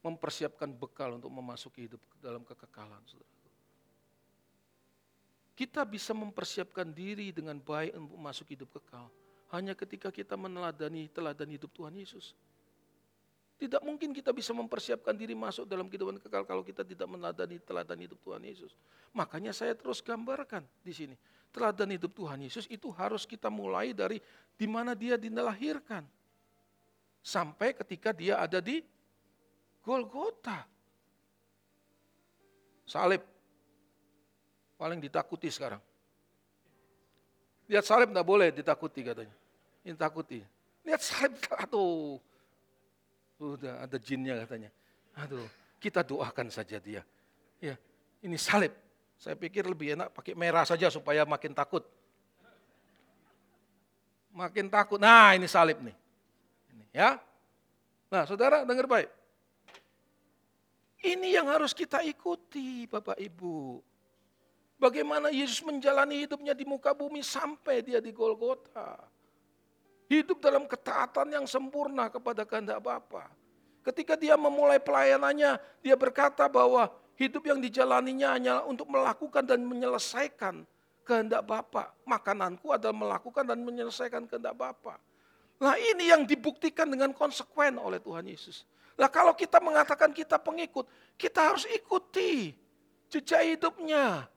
mempersiapkan bekal untuk memasuki hidup dalam kekekalan. Kita bisa mempersiapkan diri dengan baik untuk masuk hidup kekal. Hanya ketika kita meneladani teladan hidup Tuhan Yesus. Tidak mungkin kita bisa mempersiapkan diri masuk dalam kehidupan kekal kalau kita tidak meneladani teladan hidup Tuhan Yesus. Makanya saya terus gambarkan di sini. Teladan hidup Tuhan Yesus itu harus kita mulai dari di mana dia dilahirkan. Sampai ketika dia ada di Golgota. Salib. Paling ditakuti sekarang. Lihat salib tidak boleh ditakuti katanya. Ini takuti. Lihat salib, aduh. Sudah ada jinnya katanya. Aduh, kita doakan saja dia. Ya, ini salib. Saya pikir lebih enak pakai merah saja supaya makin takut. Makin takut. Nah, ini salib nih. Ini, ya. Nah, saudara dengar baik. Ini yang harus kita ikuti Bapak Ibu. Bagaimana Yesus menjalani hidupnya di muka bumi sampai dia di Golgota. Hidup dalam ketaatan yang sempurna kepada kehendak Bapa. Ketika dia memulai pelayanannya, dia berkata bahwa hidup yang dijalaninya hanya untuk melakukan dan menyelesaikan kehendak Bapa. Makananku adalah melakukan dan menyelesaikan kehendak Bapa. Nah ini yang dibuktikan dengan konsekuen oleh Tuhan Yesus. Nah kalau kita mengatakan kita pengikut, kita harus ikuti jejak hidupnya.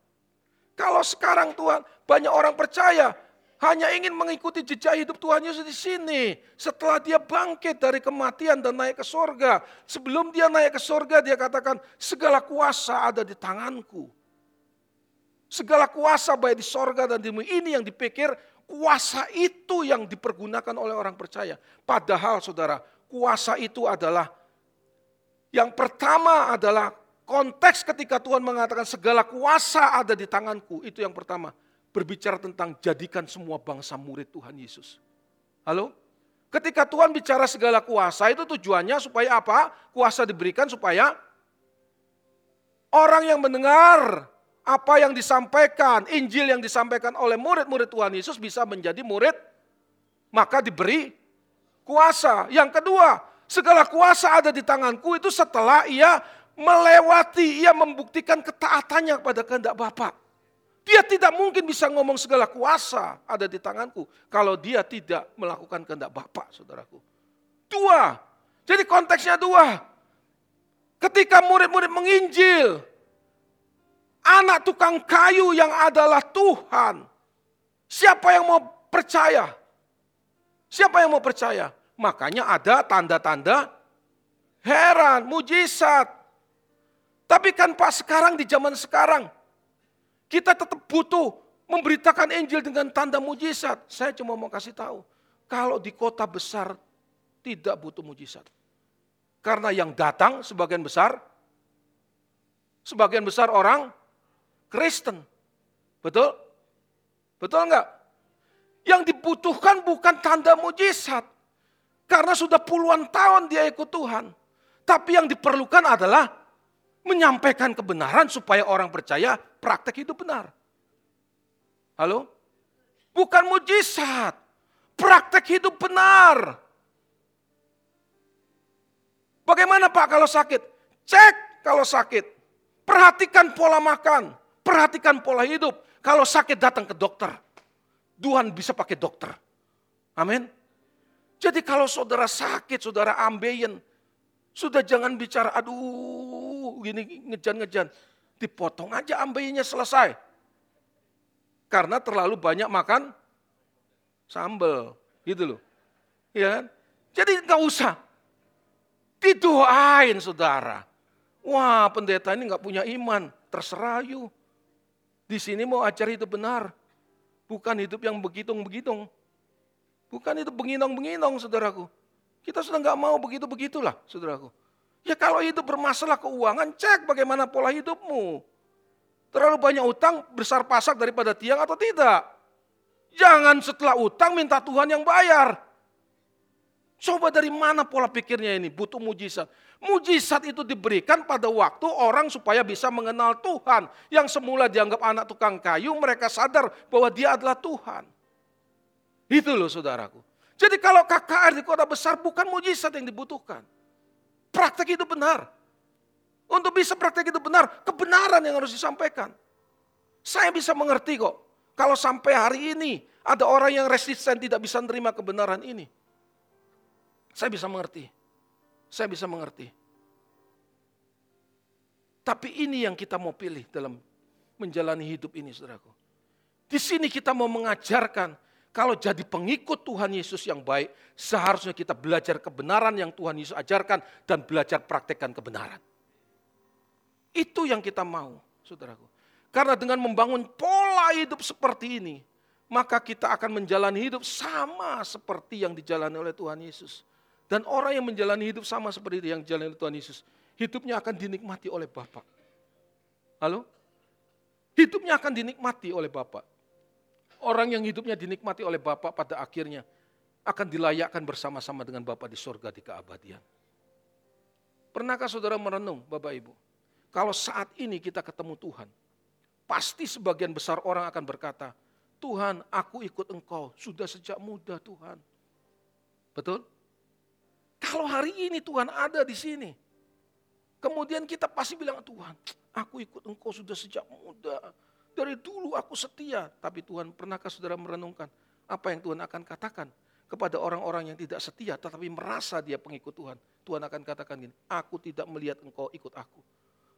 Kalau sekarang Tuhan banyak orang percaya hanya ingin mengikuti jejak hidup Tuhan Yesus di sini. Setelah dia bangkit dari kematian dan naik ke sorga. Sebelum dia naik ke sorga dia katakan segala kuasa ada di tanganku. Segala kuasa baik di sorga dan di bumi. Ini yang dipikir kuasa itu yang dipergunakan oleh orang percaya. Padahal saudara kuasa itu adalah yang pertama adalah konteks ketika Tuhan mengatakan segala kuasa ada di tanganku. Itu yang pertama. Berbicara tentang jadikan semua bangsa murid Tuhan Yesus. Halo? Ketika Tuhan bicara segala kuasa itu tujuannya supaya apa? Kuasa diberikan supaya orang yang mendengar apa yang disampaikan, Injil yang disampaikan oleh murid-murid Tuhan Yesus bisa menjadi murid, maka diberi kuasa. Yang kedua, segala kuasa ada di tanganku itu setelah ia melewati, ia membuktikan ketaatannya kepada kehendak Bapa. Dia tidak mungkin bisa ngomong segala kuasa ada di tanganku kalau dia tidak melakukan kehendak Bapa, saudaraku. Dua, jadi konteksnya dua. Ketika murid-murid menginjil, anak tukang kayu yang adalah Tuhan, siapa yang mau percaya? Siapa yang mau percaya? Makanya ada tanda-tanda heran, mujizat. Tapi kan Pak sekarang di zaman sekarang, kita tetap butuh memberitakan Injil dengan tanda mujizat. Saya cuma mau kasih tahu, kalau di kota besar tidak butuh mujizat. Karena yang datang sebagian besar, sebagian besar orang Kristen. Betul? Betul enggak? Yang dibutuhkan bukan tanda mujizat. Karena sudah puluhan tahun dia ikut Tuhan. Tapi yang diperlukan adalah menyampaikan kebenaran supaya orang percaya praktek itu benar. Halo? Bukan mujizat. Praktek hidup benar. Bagaimana Pak kalau sakit? Cek kalau sakit. Perhatikan pola makan. Perhatikan pola hidup. Kalau sakit datang ke dokter. Tuhan bisa pakai dokter. Amin. Jadi kalau saudara sakit, saudara ambeien, sudah jangan bicara, aduh, gini ngejan-ngejan. Dipotong aja ambeiennya selesai. Karena terlalu banyak makan sambal, gitu loh. Ya? Jadi nggak usah. Didoain saudara. Wah pendeta ini nggak punya iman, terserah yuk. Di sini mau ajar hidup benar. Bukan hidup yang begitung-begitung. Bukan itu benginong-benginong saudaraku. Kita sudah nggak mau begitu-begitulah saudaraku. Ya kalau hidup bermasalah keuangan, cek bagaimana pola hidupmu. Terlalu banyak utang, besar pasak daripada tiang atau tidak. Jangan setelah utang minta Tuhan yang bayar. Coba dari mana pola pikirnya ini? Butuh mujizat. Mujizat itu diberikan pada waktu orang supaya bisa mengenal Tuhan. Yang semula dianggap anak tukang kayu, mereka sadar bahwa dia adalah Tuhan. Itu loh saudaraku. Jadi kalau KKR di kota besar bukan mujizat yang dibutuhkan. Praktek itu benar. Untuk bisa praktek itu benar, kebenaran yang harus disampaikan. Saya bisa mengerti kok. Kalau sampai hari ini ada orang yang resisten tidak bisa menerima kebenaran ini. Saya bisa mengerti. Saya bisa mengerti. Tapi ini yang kita mau pilih dalam menjalani hidup ini, saudaraku. Di sini kita mau mengajarkan kalau jadi pengikut Tuhan Yesus yang baik, seharusnya kita belajar kebenaran yang Tuhan Yesus ajarkan dan belajar praktekkan kebenaran. Itu yang kita mau, saudaraku. Karena dengan membangun pola hidup seperti ini, maka kita akan menjalani hidup sama seperti yang dijalani oleh Tuhan Yesus. Dan orang yang menjalani hidup sama seperti yang dijalani Tuhan Yesus, hidupnya akan dinikmati oleh Bapak. Halo? Hidupnya akan dinikmati oleh Bapak. Orang yang hidupnya dinikmati oleh Bapak pada akhirnya akan dilayakkan bersama-sama dengan Bapak di surga di keabadian. Pernahkah saudara merenung Bapak Ibu? Kalau saat ini kita ketemu Tuhan, pasti sebagian besar orang akan berkata, Tuhan aku ikut engkau sudah sejak muda Tuhan. Betul? Kalau hari ini Tuhan ada di sini, kemudian kita pasti bilang, Tuhan, aku ikut engkau sudah sejak muda. Dari dulu aku setia. Tapi Tuhan, pernahkah saudara merenungkan apa yang Tuhan akan katakan kepada orang-orang yang tidak setia tetapi merasa dia pengikut Tuhan. Tuhan akan katakan gini, aku tidak melihat engkau ikut aku.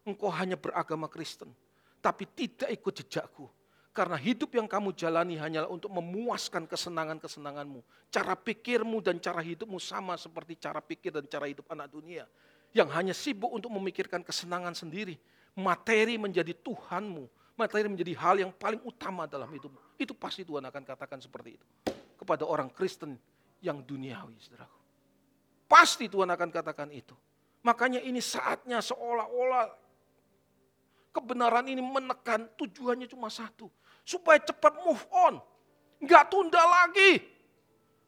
Engkau hanya beragama Kristen, tapi tidak ikut jejakku. Karena hidup yang kamu jalani hanyalah untuk memuaskan kesenangan-kesenanganmu. Cara pikirmu dan cara hidupmu sama seperti cara pikir dan cara hidup anak dunia. Yang hanya sibuk untuk memikirkan kesenangan sendiri. Materi menjadi Tuhanmu. Materi menjadi hal yang paling utama dalam hidupmu. Itu pasti Tuhan akan katakan seperti itu. Kepada orang Kristen yang duniawi, saudaraku. Pasti Tuhan akan katakan itu. Makanya ini saatnya seolah-olah kebenaran ini menekan tujuannya cuma satu supaya cepat move on. Nggak tunda lagi.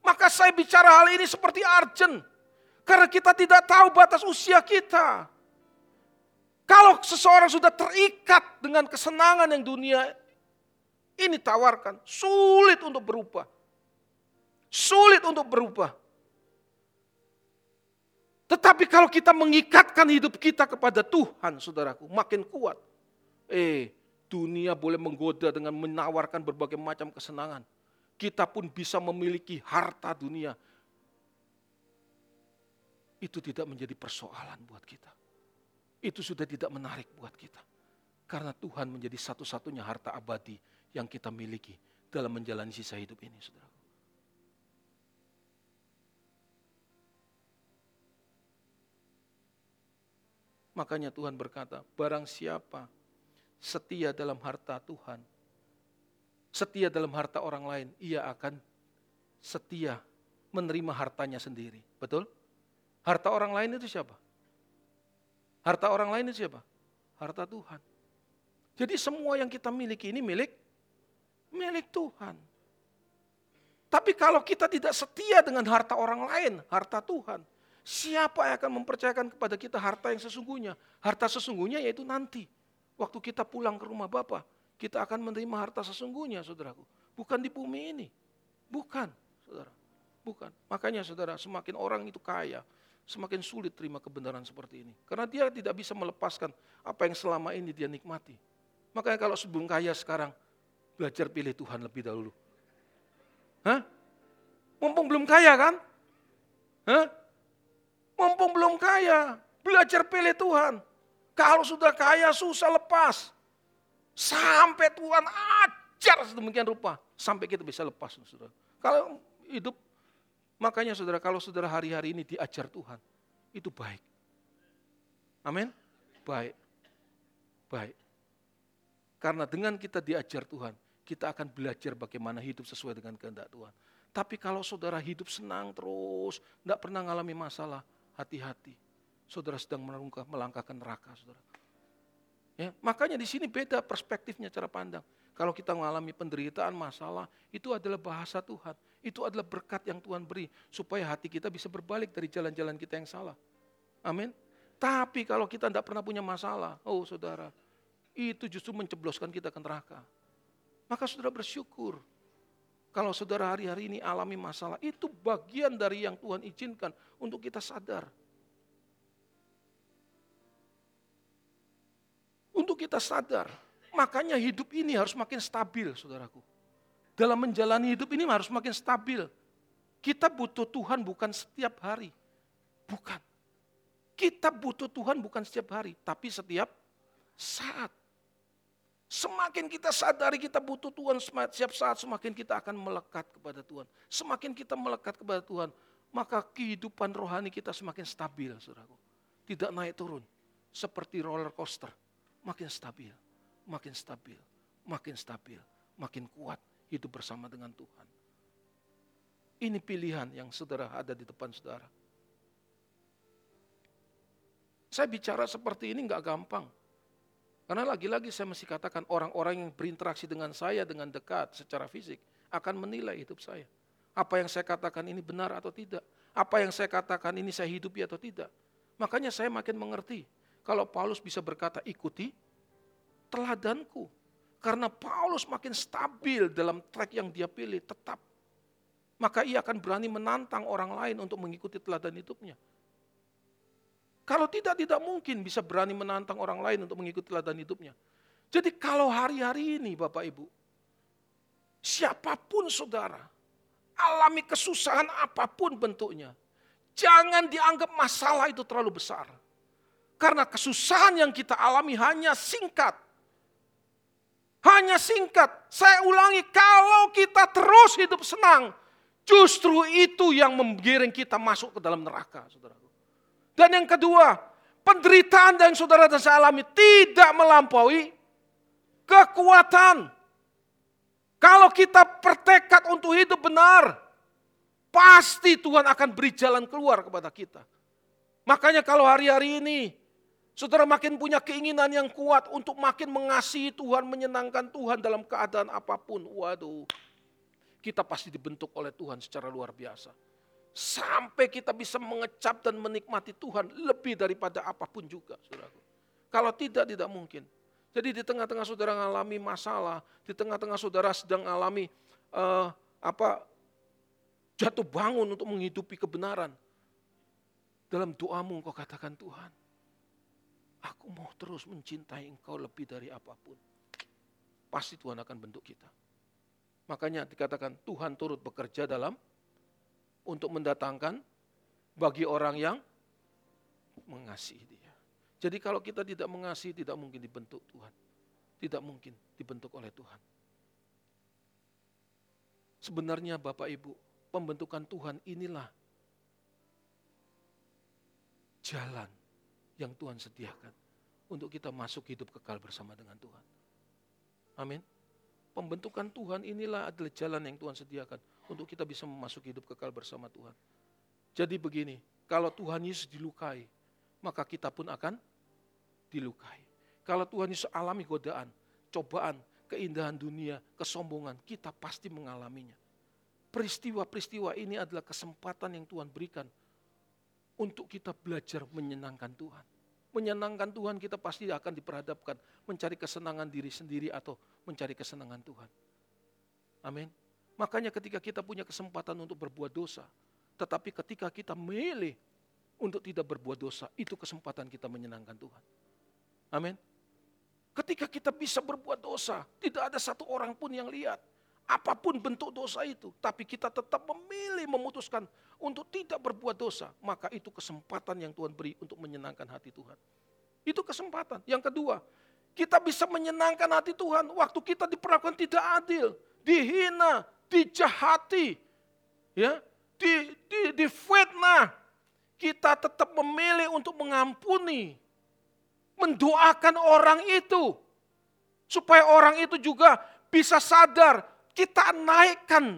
Maka saya bicara hal ini seperti urgent. Karena kita tidak tahu batas usia kita. Kalau seseorang sudah terikat dengan kesenangan yang dunia ini tawarkan, sulit untuk berubah. Sulit untuk berubah. Tetapi kalau kita mengikatkan hidup kita kepada Tuhan, saudaraku, makin kuat. Eh, Dunia boleh menggoda dengan menawarkan berbagai macam kesenangan. Kita pun bisa memiliki harta dunia. Itu tidak menjadi persoalan buat kita. Itu sudah tidak menarik buat kita. Karena Tuhan menjadi satu-satunya harta abadi yang kita miliki dalam menjalani sisa hidup ini, saudara. Makanya Tuhan berkata, barang siapa setia dalam harta Tuhan, setia dalam harta orang lain, ia akan setia menerima hartanya sendiri. Betul? Harta orang lain itu siapa? Harta orang lain itu siapa? Harta Tuhan. Jadi semua yang kita miliki ini milik milik Tuhan. Tapi kalau kita tidak setia dengan harta orang lain, harta Tuhan, siapa yang akan mempercayakan kepada kita harta yang sesungguhnya? Harta sesungguhnya yaitu nanti. Waktu kita pulang ke rumah Bapak, kita akan menerima harta sesungguhnya, saudaraku. Bukan di bumi ini. Bukan, saudara. Bukan. Makanya saudara, semakin orang itu kaya, semakin sulit terima kebenaran seperti ini. Karena dia tidak bisa melepaskan apa yang selama ini dia nikmati. Makanya kalau sebelum kaya sekarang, belajar pilih Tuhan lebih dahulu. Hah? Mumpung belum kaya kan? Hah? Mumpung belum kaya, belajar pilih Tuhan. Kalau sudah kaya susah lepas. Sampai Tuhan ajar sedemikian rupa. Sampai kita bisa lepas. Saudara. Kalau hidup, makanya saudara, kalau saudara hari-hari ini diajar Tuhan, itu baik. Amin? Baik. Baik. Karena dengan kita diajar Tuhan, kita akan belajar bagaimana hidup sesuai dengan kehendak Tuhan. Tapi kalau saudara hidup senang terus, tidak pernah mengalami masalah, hati-hati. Saudara sedang melangkah ke neraka, saudara. Ya, makanya di sini beda perspektifnya cara pandang. Kalau kita mengalami penderitaan, masalah, itu adalah bahasa Tuhan. Itu adalah berkat yang Tuhan beri supaya hati kita bisa berbalik dari jalan-jalan kita yang salah. Amin. Tapi kalau kita tidak pernah punya masalah, oh saudara, itu justru mencebloskan kita ke neraka. Maka saudara bersyukur. Kalau saudara hari-hari ini alami masalah, itu bagian dari yang Tuhan izinkan untuk kita sadar. Untuk kita sadar. Makanya hidup ini harus makin stabil, saudaraku. Dalam menjalani hidup ini harus makin stabil. Kita butuh Tuhan bukan setiap hari. Bukan. Kita butuh Tuhan bukan setiap hari, tapi setiap saat. Semakin kita sadari kita butuh Tuhan setiap saat, semakin kita akan melekat kepada Tuhan. Semakin kita melekat kepada Tuhan, maka kehidupan rohani kita semakin stabil, saudaraku. Tidak naik turun, seperti roller coaster. Makin stabil, makin stabil, makin stabil, makin kuat hidup bersama dengan Tuhan. Ini pilihan yang saudara ada di depan saudara. Saya bicara seperti ini nggak gampang. Karena lagi-lagi saya mesti katakan orang-orang yang berinteraksi dengan saya dengan dekat secara fisik akan menilai hidup saya. Apa yang saya katakan ini benar atau tidak. Apa yang saya katakan ini saya hidupi atau tidak. Makanya saya makin mengerti. Kalau Paulus bisa berkata ikuti teladanku. Karena Paulus makin stabil dalam track yang dia pilih tetap. Maka ia akan berani menantang orang lain untuk mengikuti teladan hidupnya. Kalau tidak, tidak mungkin bisa berani menantang orang lain untuk mengikuti teladan hidupnya. Jadi kalau hari-hari ini Bapak Ibu, siapa pun saudara, alami kesusahan apa pun bentuknya, jangan dianggap masalah itu terlalu besar. Karena kesusahan yang kita alami hanya singkat. Hanya singkat. Saya ulangi, kalau kita terus hidup senang, justru itu yang menggiring kita masuk ke dalam neraka, saudara. Dan yang kedua, penderitaan yang saudara dan saya alami tidak melampaui kekuatan. Kalau kita bertekad untuk hidup benar, pasti Tuhan akan beri jalan keluar kepada kita. Makanya kalau hari-hari ini saudara makin punya keinginan yang kuat untuk makin mengasihi Tuhan, menyenangkan Tuhan dalam keadaan apa pun. Waduh, kita pasti dibentuk oleh Tuhan secara luar biasa. Sampai kita bisa mengecap dan menikmati Tuhan lebih daripada apa pun juga, saudaraku. Kalau tidak, tidak mungkin. Jadi di tengah-tengah saudara mengalami masalah, di tengah-tengah saudara sedang mengalami uh, apa jatuh bangun untuk menghidupi kebenaran. Dalam doamu engkau katakan Tuhan, aku mau terus mencintai engkau lebih dari apa pun. Pasti Tuhan akan bentuk kita. Makanya dikatakan Tuhan turut bekerja dalam untuk mendatangkan bagi orang yang mengasihi dia. Jadi kalau kita tidak mengasihi tidak mungkin dibentuk Tuhan. Tidak mungkin dibentuk oleh Tuhan. Sebenarnya Bapak Ibu, pembentukan Tuhan inilah jalan yang Tuhan sediakan untuk kita masuk hidup kekal bersama dengan Tuhan. Amin. Pembentukan Tuhan inilah adalah jalan yang Tuhan sediakan untuk kita bisa memasuki hidup kekal bersama Tuhan. Jadi begini, kalau Tuhan Yesus dilukai, maka kita pun akan dilukai. Kalau Tuhan Yesus alami godaan, cobaan, keindahan dunia, kesombongan, kita pasti mengalaminya. peristiwa-peristiwa ini adalah kesempatan yang Tuhan berikan untuk kita belajar menyenangkan Tuhan. Menyenangkan Tuhan kita pasti akan diperhadapkan mencari kesenangan diri sendiri atau mencari kesenangan Tuhan. Amin. Makanya ketika kita punya kesempatan untuk berbuat dosa, tetapi ketika kita milih untuk tidak berbuat dosa, itu kesempatan kita menyenangkan Tuhan. Amin. Ketika kita bisa berbuat dosa, tidak ada satu orang pun yang lihat. Apa pun bentuk dosa itu, tapi kita tetap memilih memutuskan untuk tidak berbuat dosa, maka itu kesempatan yang Tuhan beri untuk menyenangkan hati Tuhan. Itu kesempatan. Yang kedua, kita bisa menyenangkan hati Tuhan waktu kita diperlakukan tidak adil, dihina, dijahati, ya, di, di, difitnah. Kita tetap memilih untuk mengampuni, mendoakan orang itu, supaya orang itu juga bisa sadar kita naikkan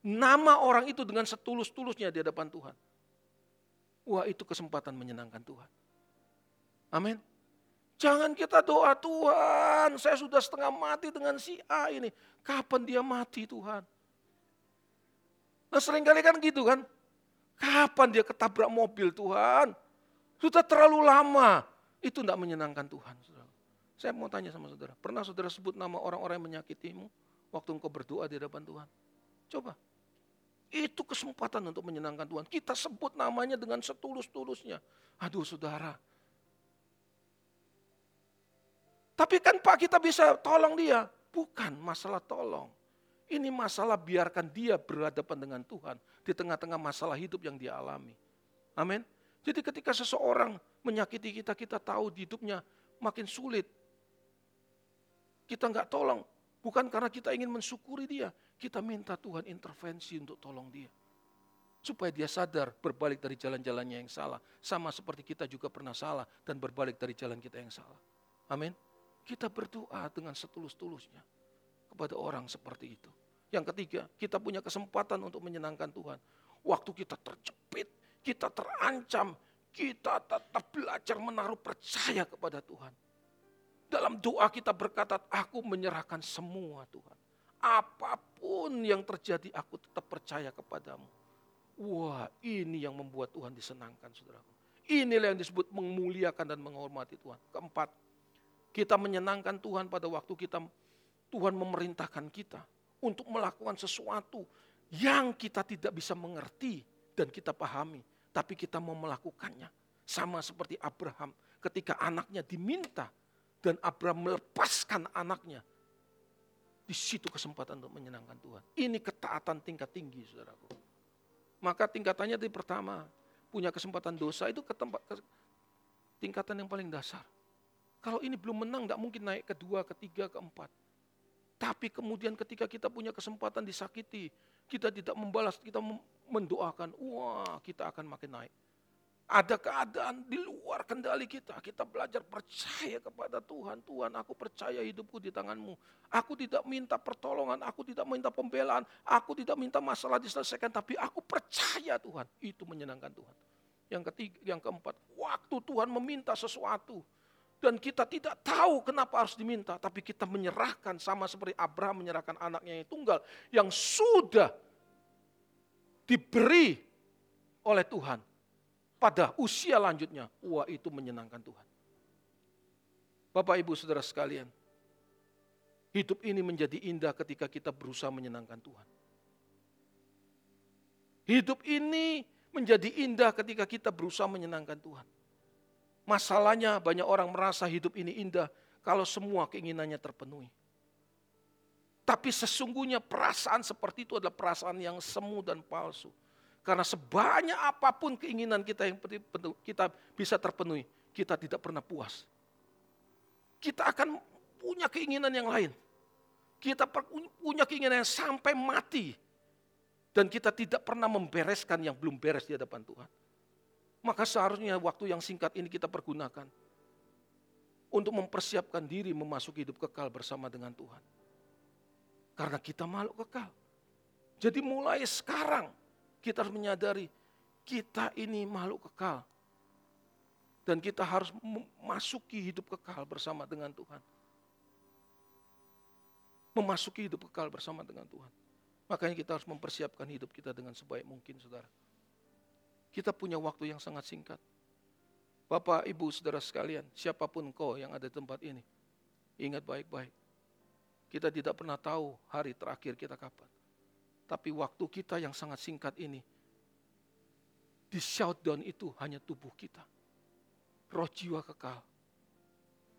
nama orang itu dengan setulus-tulusnya di hadapan Tuhan. Wah itu kesempatan menyenangkan Tuhan. Amin. Jangan kita doa Tuhan, saya sudah setengah mati dengan si A ini. Kapan dia mati Tuhan? Nah sering kali kan gitu kan. Kapan dia ketabrak mobil Tuhan? Sudah terlalu lama. Itu tidak menyenangkan Tuhan. Saya mau tanya sama saudara, pernah saudara sebut nama orang-orang yang menyakitimu? Waktu engkau berdoa di hadapan Tuhan. Coba. Itu kesempatan untuk menyenangkan Tuhan. Kita sebut namanya dengan setulus-tulusnya. Aduh saudara. Tapi kan Pak kita bisa tolong dia. Bukan masalah tolong. Ini masalah biarkan dia berhadapan dengan Tuhan. Di tengah-tengah masalah hidup yang dia alami. Amin. Jadi ketika seseorang menyakiti kita, kita tahu hidupnya makin sulit. Kita nggak tolong, Bukan karena kita ingin mensyukuri dia, kita minta Tuhan intervensi untuk tolong dia. Supaya dia sadar berbalik dari jalan-jalannya yang salah. Sama seperti kita juga pernah salah dan berbalik dari jalan kita yang salah. Amin. Kita berdoa dengan setulus-tulusnya kepada orang seperti itu. Yang ketiga, kita punya kesempatan untuk menyenangkan Tuhan. Waktu kita terjepit, kita terancam, kita tetap belajar menaruh percaya kepada Tuhan. Dalam doa kita berkata, aku menyerahkan semua Tuhan. Apa pun yang terjadi, aku tetap percaya kepadamu. Wah, ini yang membuat Tuhan disenangkan, saudaraku. Inilah yang disebut memuliakan dan menghormati Tuhan. Keempat, kita menyenangkan Tuhan pada waktu kita Tuhan memerintahkan kita untuk melakukan sesuatu yang kita tidak bisa mengerti dan kita pahami, tapi kita mau melakukannya. Sama seperti Abraham ketika anaknya diminta dan Abraham melepaskan anaknya. Di situ kesempatan untuk menyenangkan Tuhan. Ini ketaatan tingkat tinggi, saudaraku. Maka tingkatannya di pertama, punya kesempatan dosa itu ke tempat ke, tingkatan yang paling dasar. Kalau ini belum menang, tidak mungkin naik kedua, ketiga, keempat. Tapi kemudian ketika kita punya kesempatan disakiti, kita tidak membalas, kita mendoakan, wah kita akan makin naik. Ada keadaan di luar kendali kita. Kita belajar percaya kepada Tuhan. Tuhan aku percaya hidupku di tanganmu. Aku tidak minta pertolongan, aku tidak minta pembelaan, aku tidak minta masalah diselesaikan. Tapi aku percaya Tuhan. Itu menyenangkan Tuhan. Yang ketiga, yang keempat, waktu Tuhan meminta sesuatu. Dan kita tidak tahu kenapa harus diminta. Tapi kita menyerahkan sama seperti Abraham menyerahkan anaknya yang tunggal. Yang sudah diberi oleh Tuhan pada usia lanjutnya, wah itu menyenangkan Tuhan. Bapak Ibu Saudara sekalian, hidup ini menjadi indah ketika kita berusaha menyenangkan Tuhan. Hidup ini menjadi indah ketika kita berusaha menyenangkan Tuhan. Masalahnya banyak orang merasa hidup ini indah kalau semua keinginannya terpenuhi. Tapi sesungguhnya perasaan seperti itu adalah perasaan yang semu dan palsu. Karena sebanyak apa pun keinginan kita yang kita bisa terpenuhi, kita tidak pernah puas. Kita akan punya keinginan yang lain. Kita punya keinginan yang sampai mati. Dan kita tidak pernah membereskan yang belum beres di hadapan Tuhan. Maka seharusnya waktu yang singkat ini kita pergunakan untuk mempersiapkan diri memasuki hidup kekal bersama dengan Tuhan. Karena kita makhluk kekal. Jadi mulai sekarang kita harus menyadari kita ini makhluk kekal. Dan kita harus memasuki hidup kekal bersama dengan Tuhan. Memasuki hidup kekal bersama dengan Tuhan. Makanya kita harus mempersiapkan hidup kita dengan sebaik mungkin, saudara. Kita punya waktu yang sangat singkat. Bapak, Ibu, saudara sekalian, siapa pun kau yang ada di tempat ini, ingat baik-baik. Kita tidak pernah tahu hari terakhir kita kapan. Tapi waktu kita yang sangat singkat ini, di shutdown itu hanya tubuh kita. Roh jiwa kekal.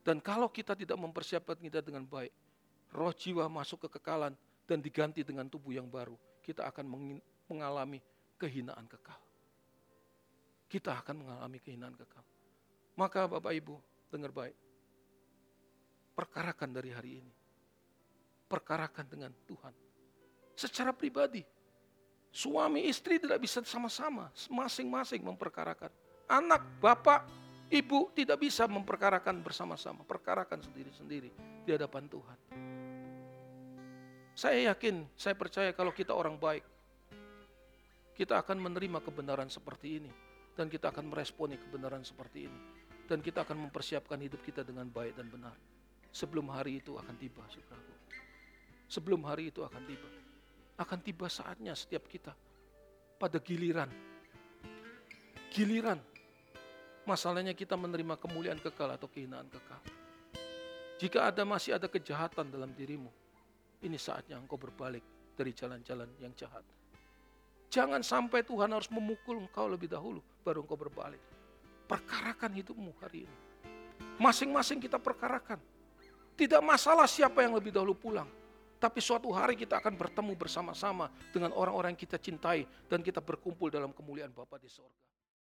Dan kalau kita tidak mempersiapkan kita dengan baik, roh jiwa masuk ke kekalan dan diganti dengan tubuh yang baru, kita akan mengalami kehinaan kekal. Kita akan mengalami kehinaan kekal. Maka Bapak Ibu, dengar baik. Perkarakan dari hari ini. Perkarakan dengan Tuhan. Secara pribadi. Suami istri tidak bisa sama-sama, masing-masing memperkarakan. Anak, bapak, ibu tidak bisa memperkarakan bersama-sama. Perkarakan sendiri-sendiri di hadapan Tuhan. Saya yakin, saya percaya kalau kita orang baik, kita akan menerima kebenaran seperti ini. Dan kita akan meresponi kebenaran seperti ini. Dan kita akan mempersiapkan hidup kita dengan baik dan benar. Sebelum hari itu akan tiba, saudaraku. Sebelum hari itu akan tiba. Akan tiba saatnya setiap kita pada giliran. Giliran. Masalahnya kita menerima kemuliaan kekal atau kehinaan kekal. Jika ada masih ada kejahatan dalam dirimu, ini saatnya engkau berbalik dari jalan-jalan yang jahat. Jangan sampai Tuhan harus memukul engkau lebih dahulu, baru engkau berbalik. Perkarakan hidupmu hari ini. Masing-masing kita perkarakan. Tidak masalah siapa yang lebih dahulu pulang. Tapi suatu hari kita akan bertemu bersama-sama dengan orang-orang yang kita cintai dan kita berkumpul dalam kemuliaan Bapa di sorga.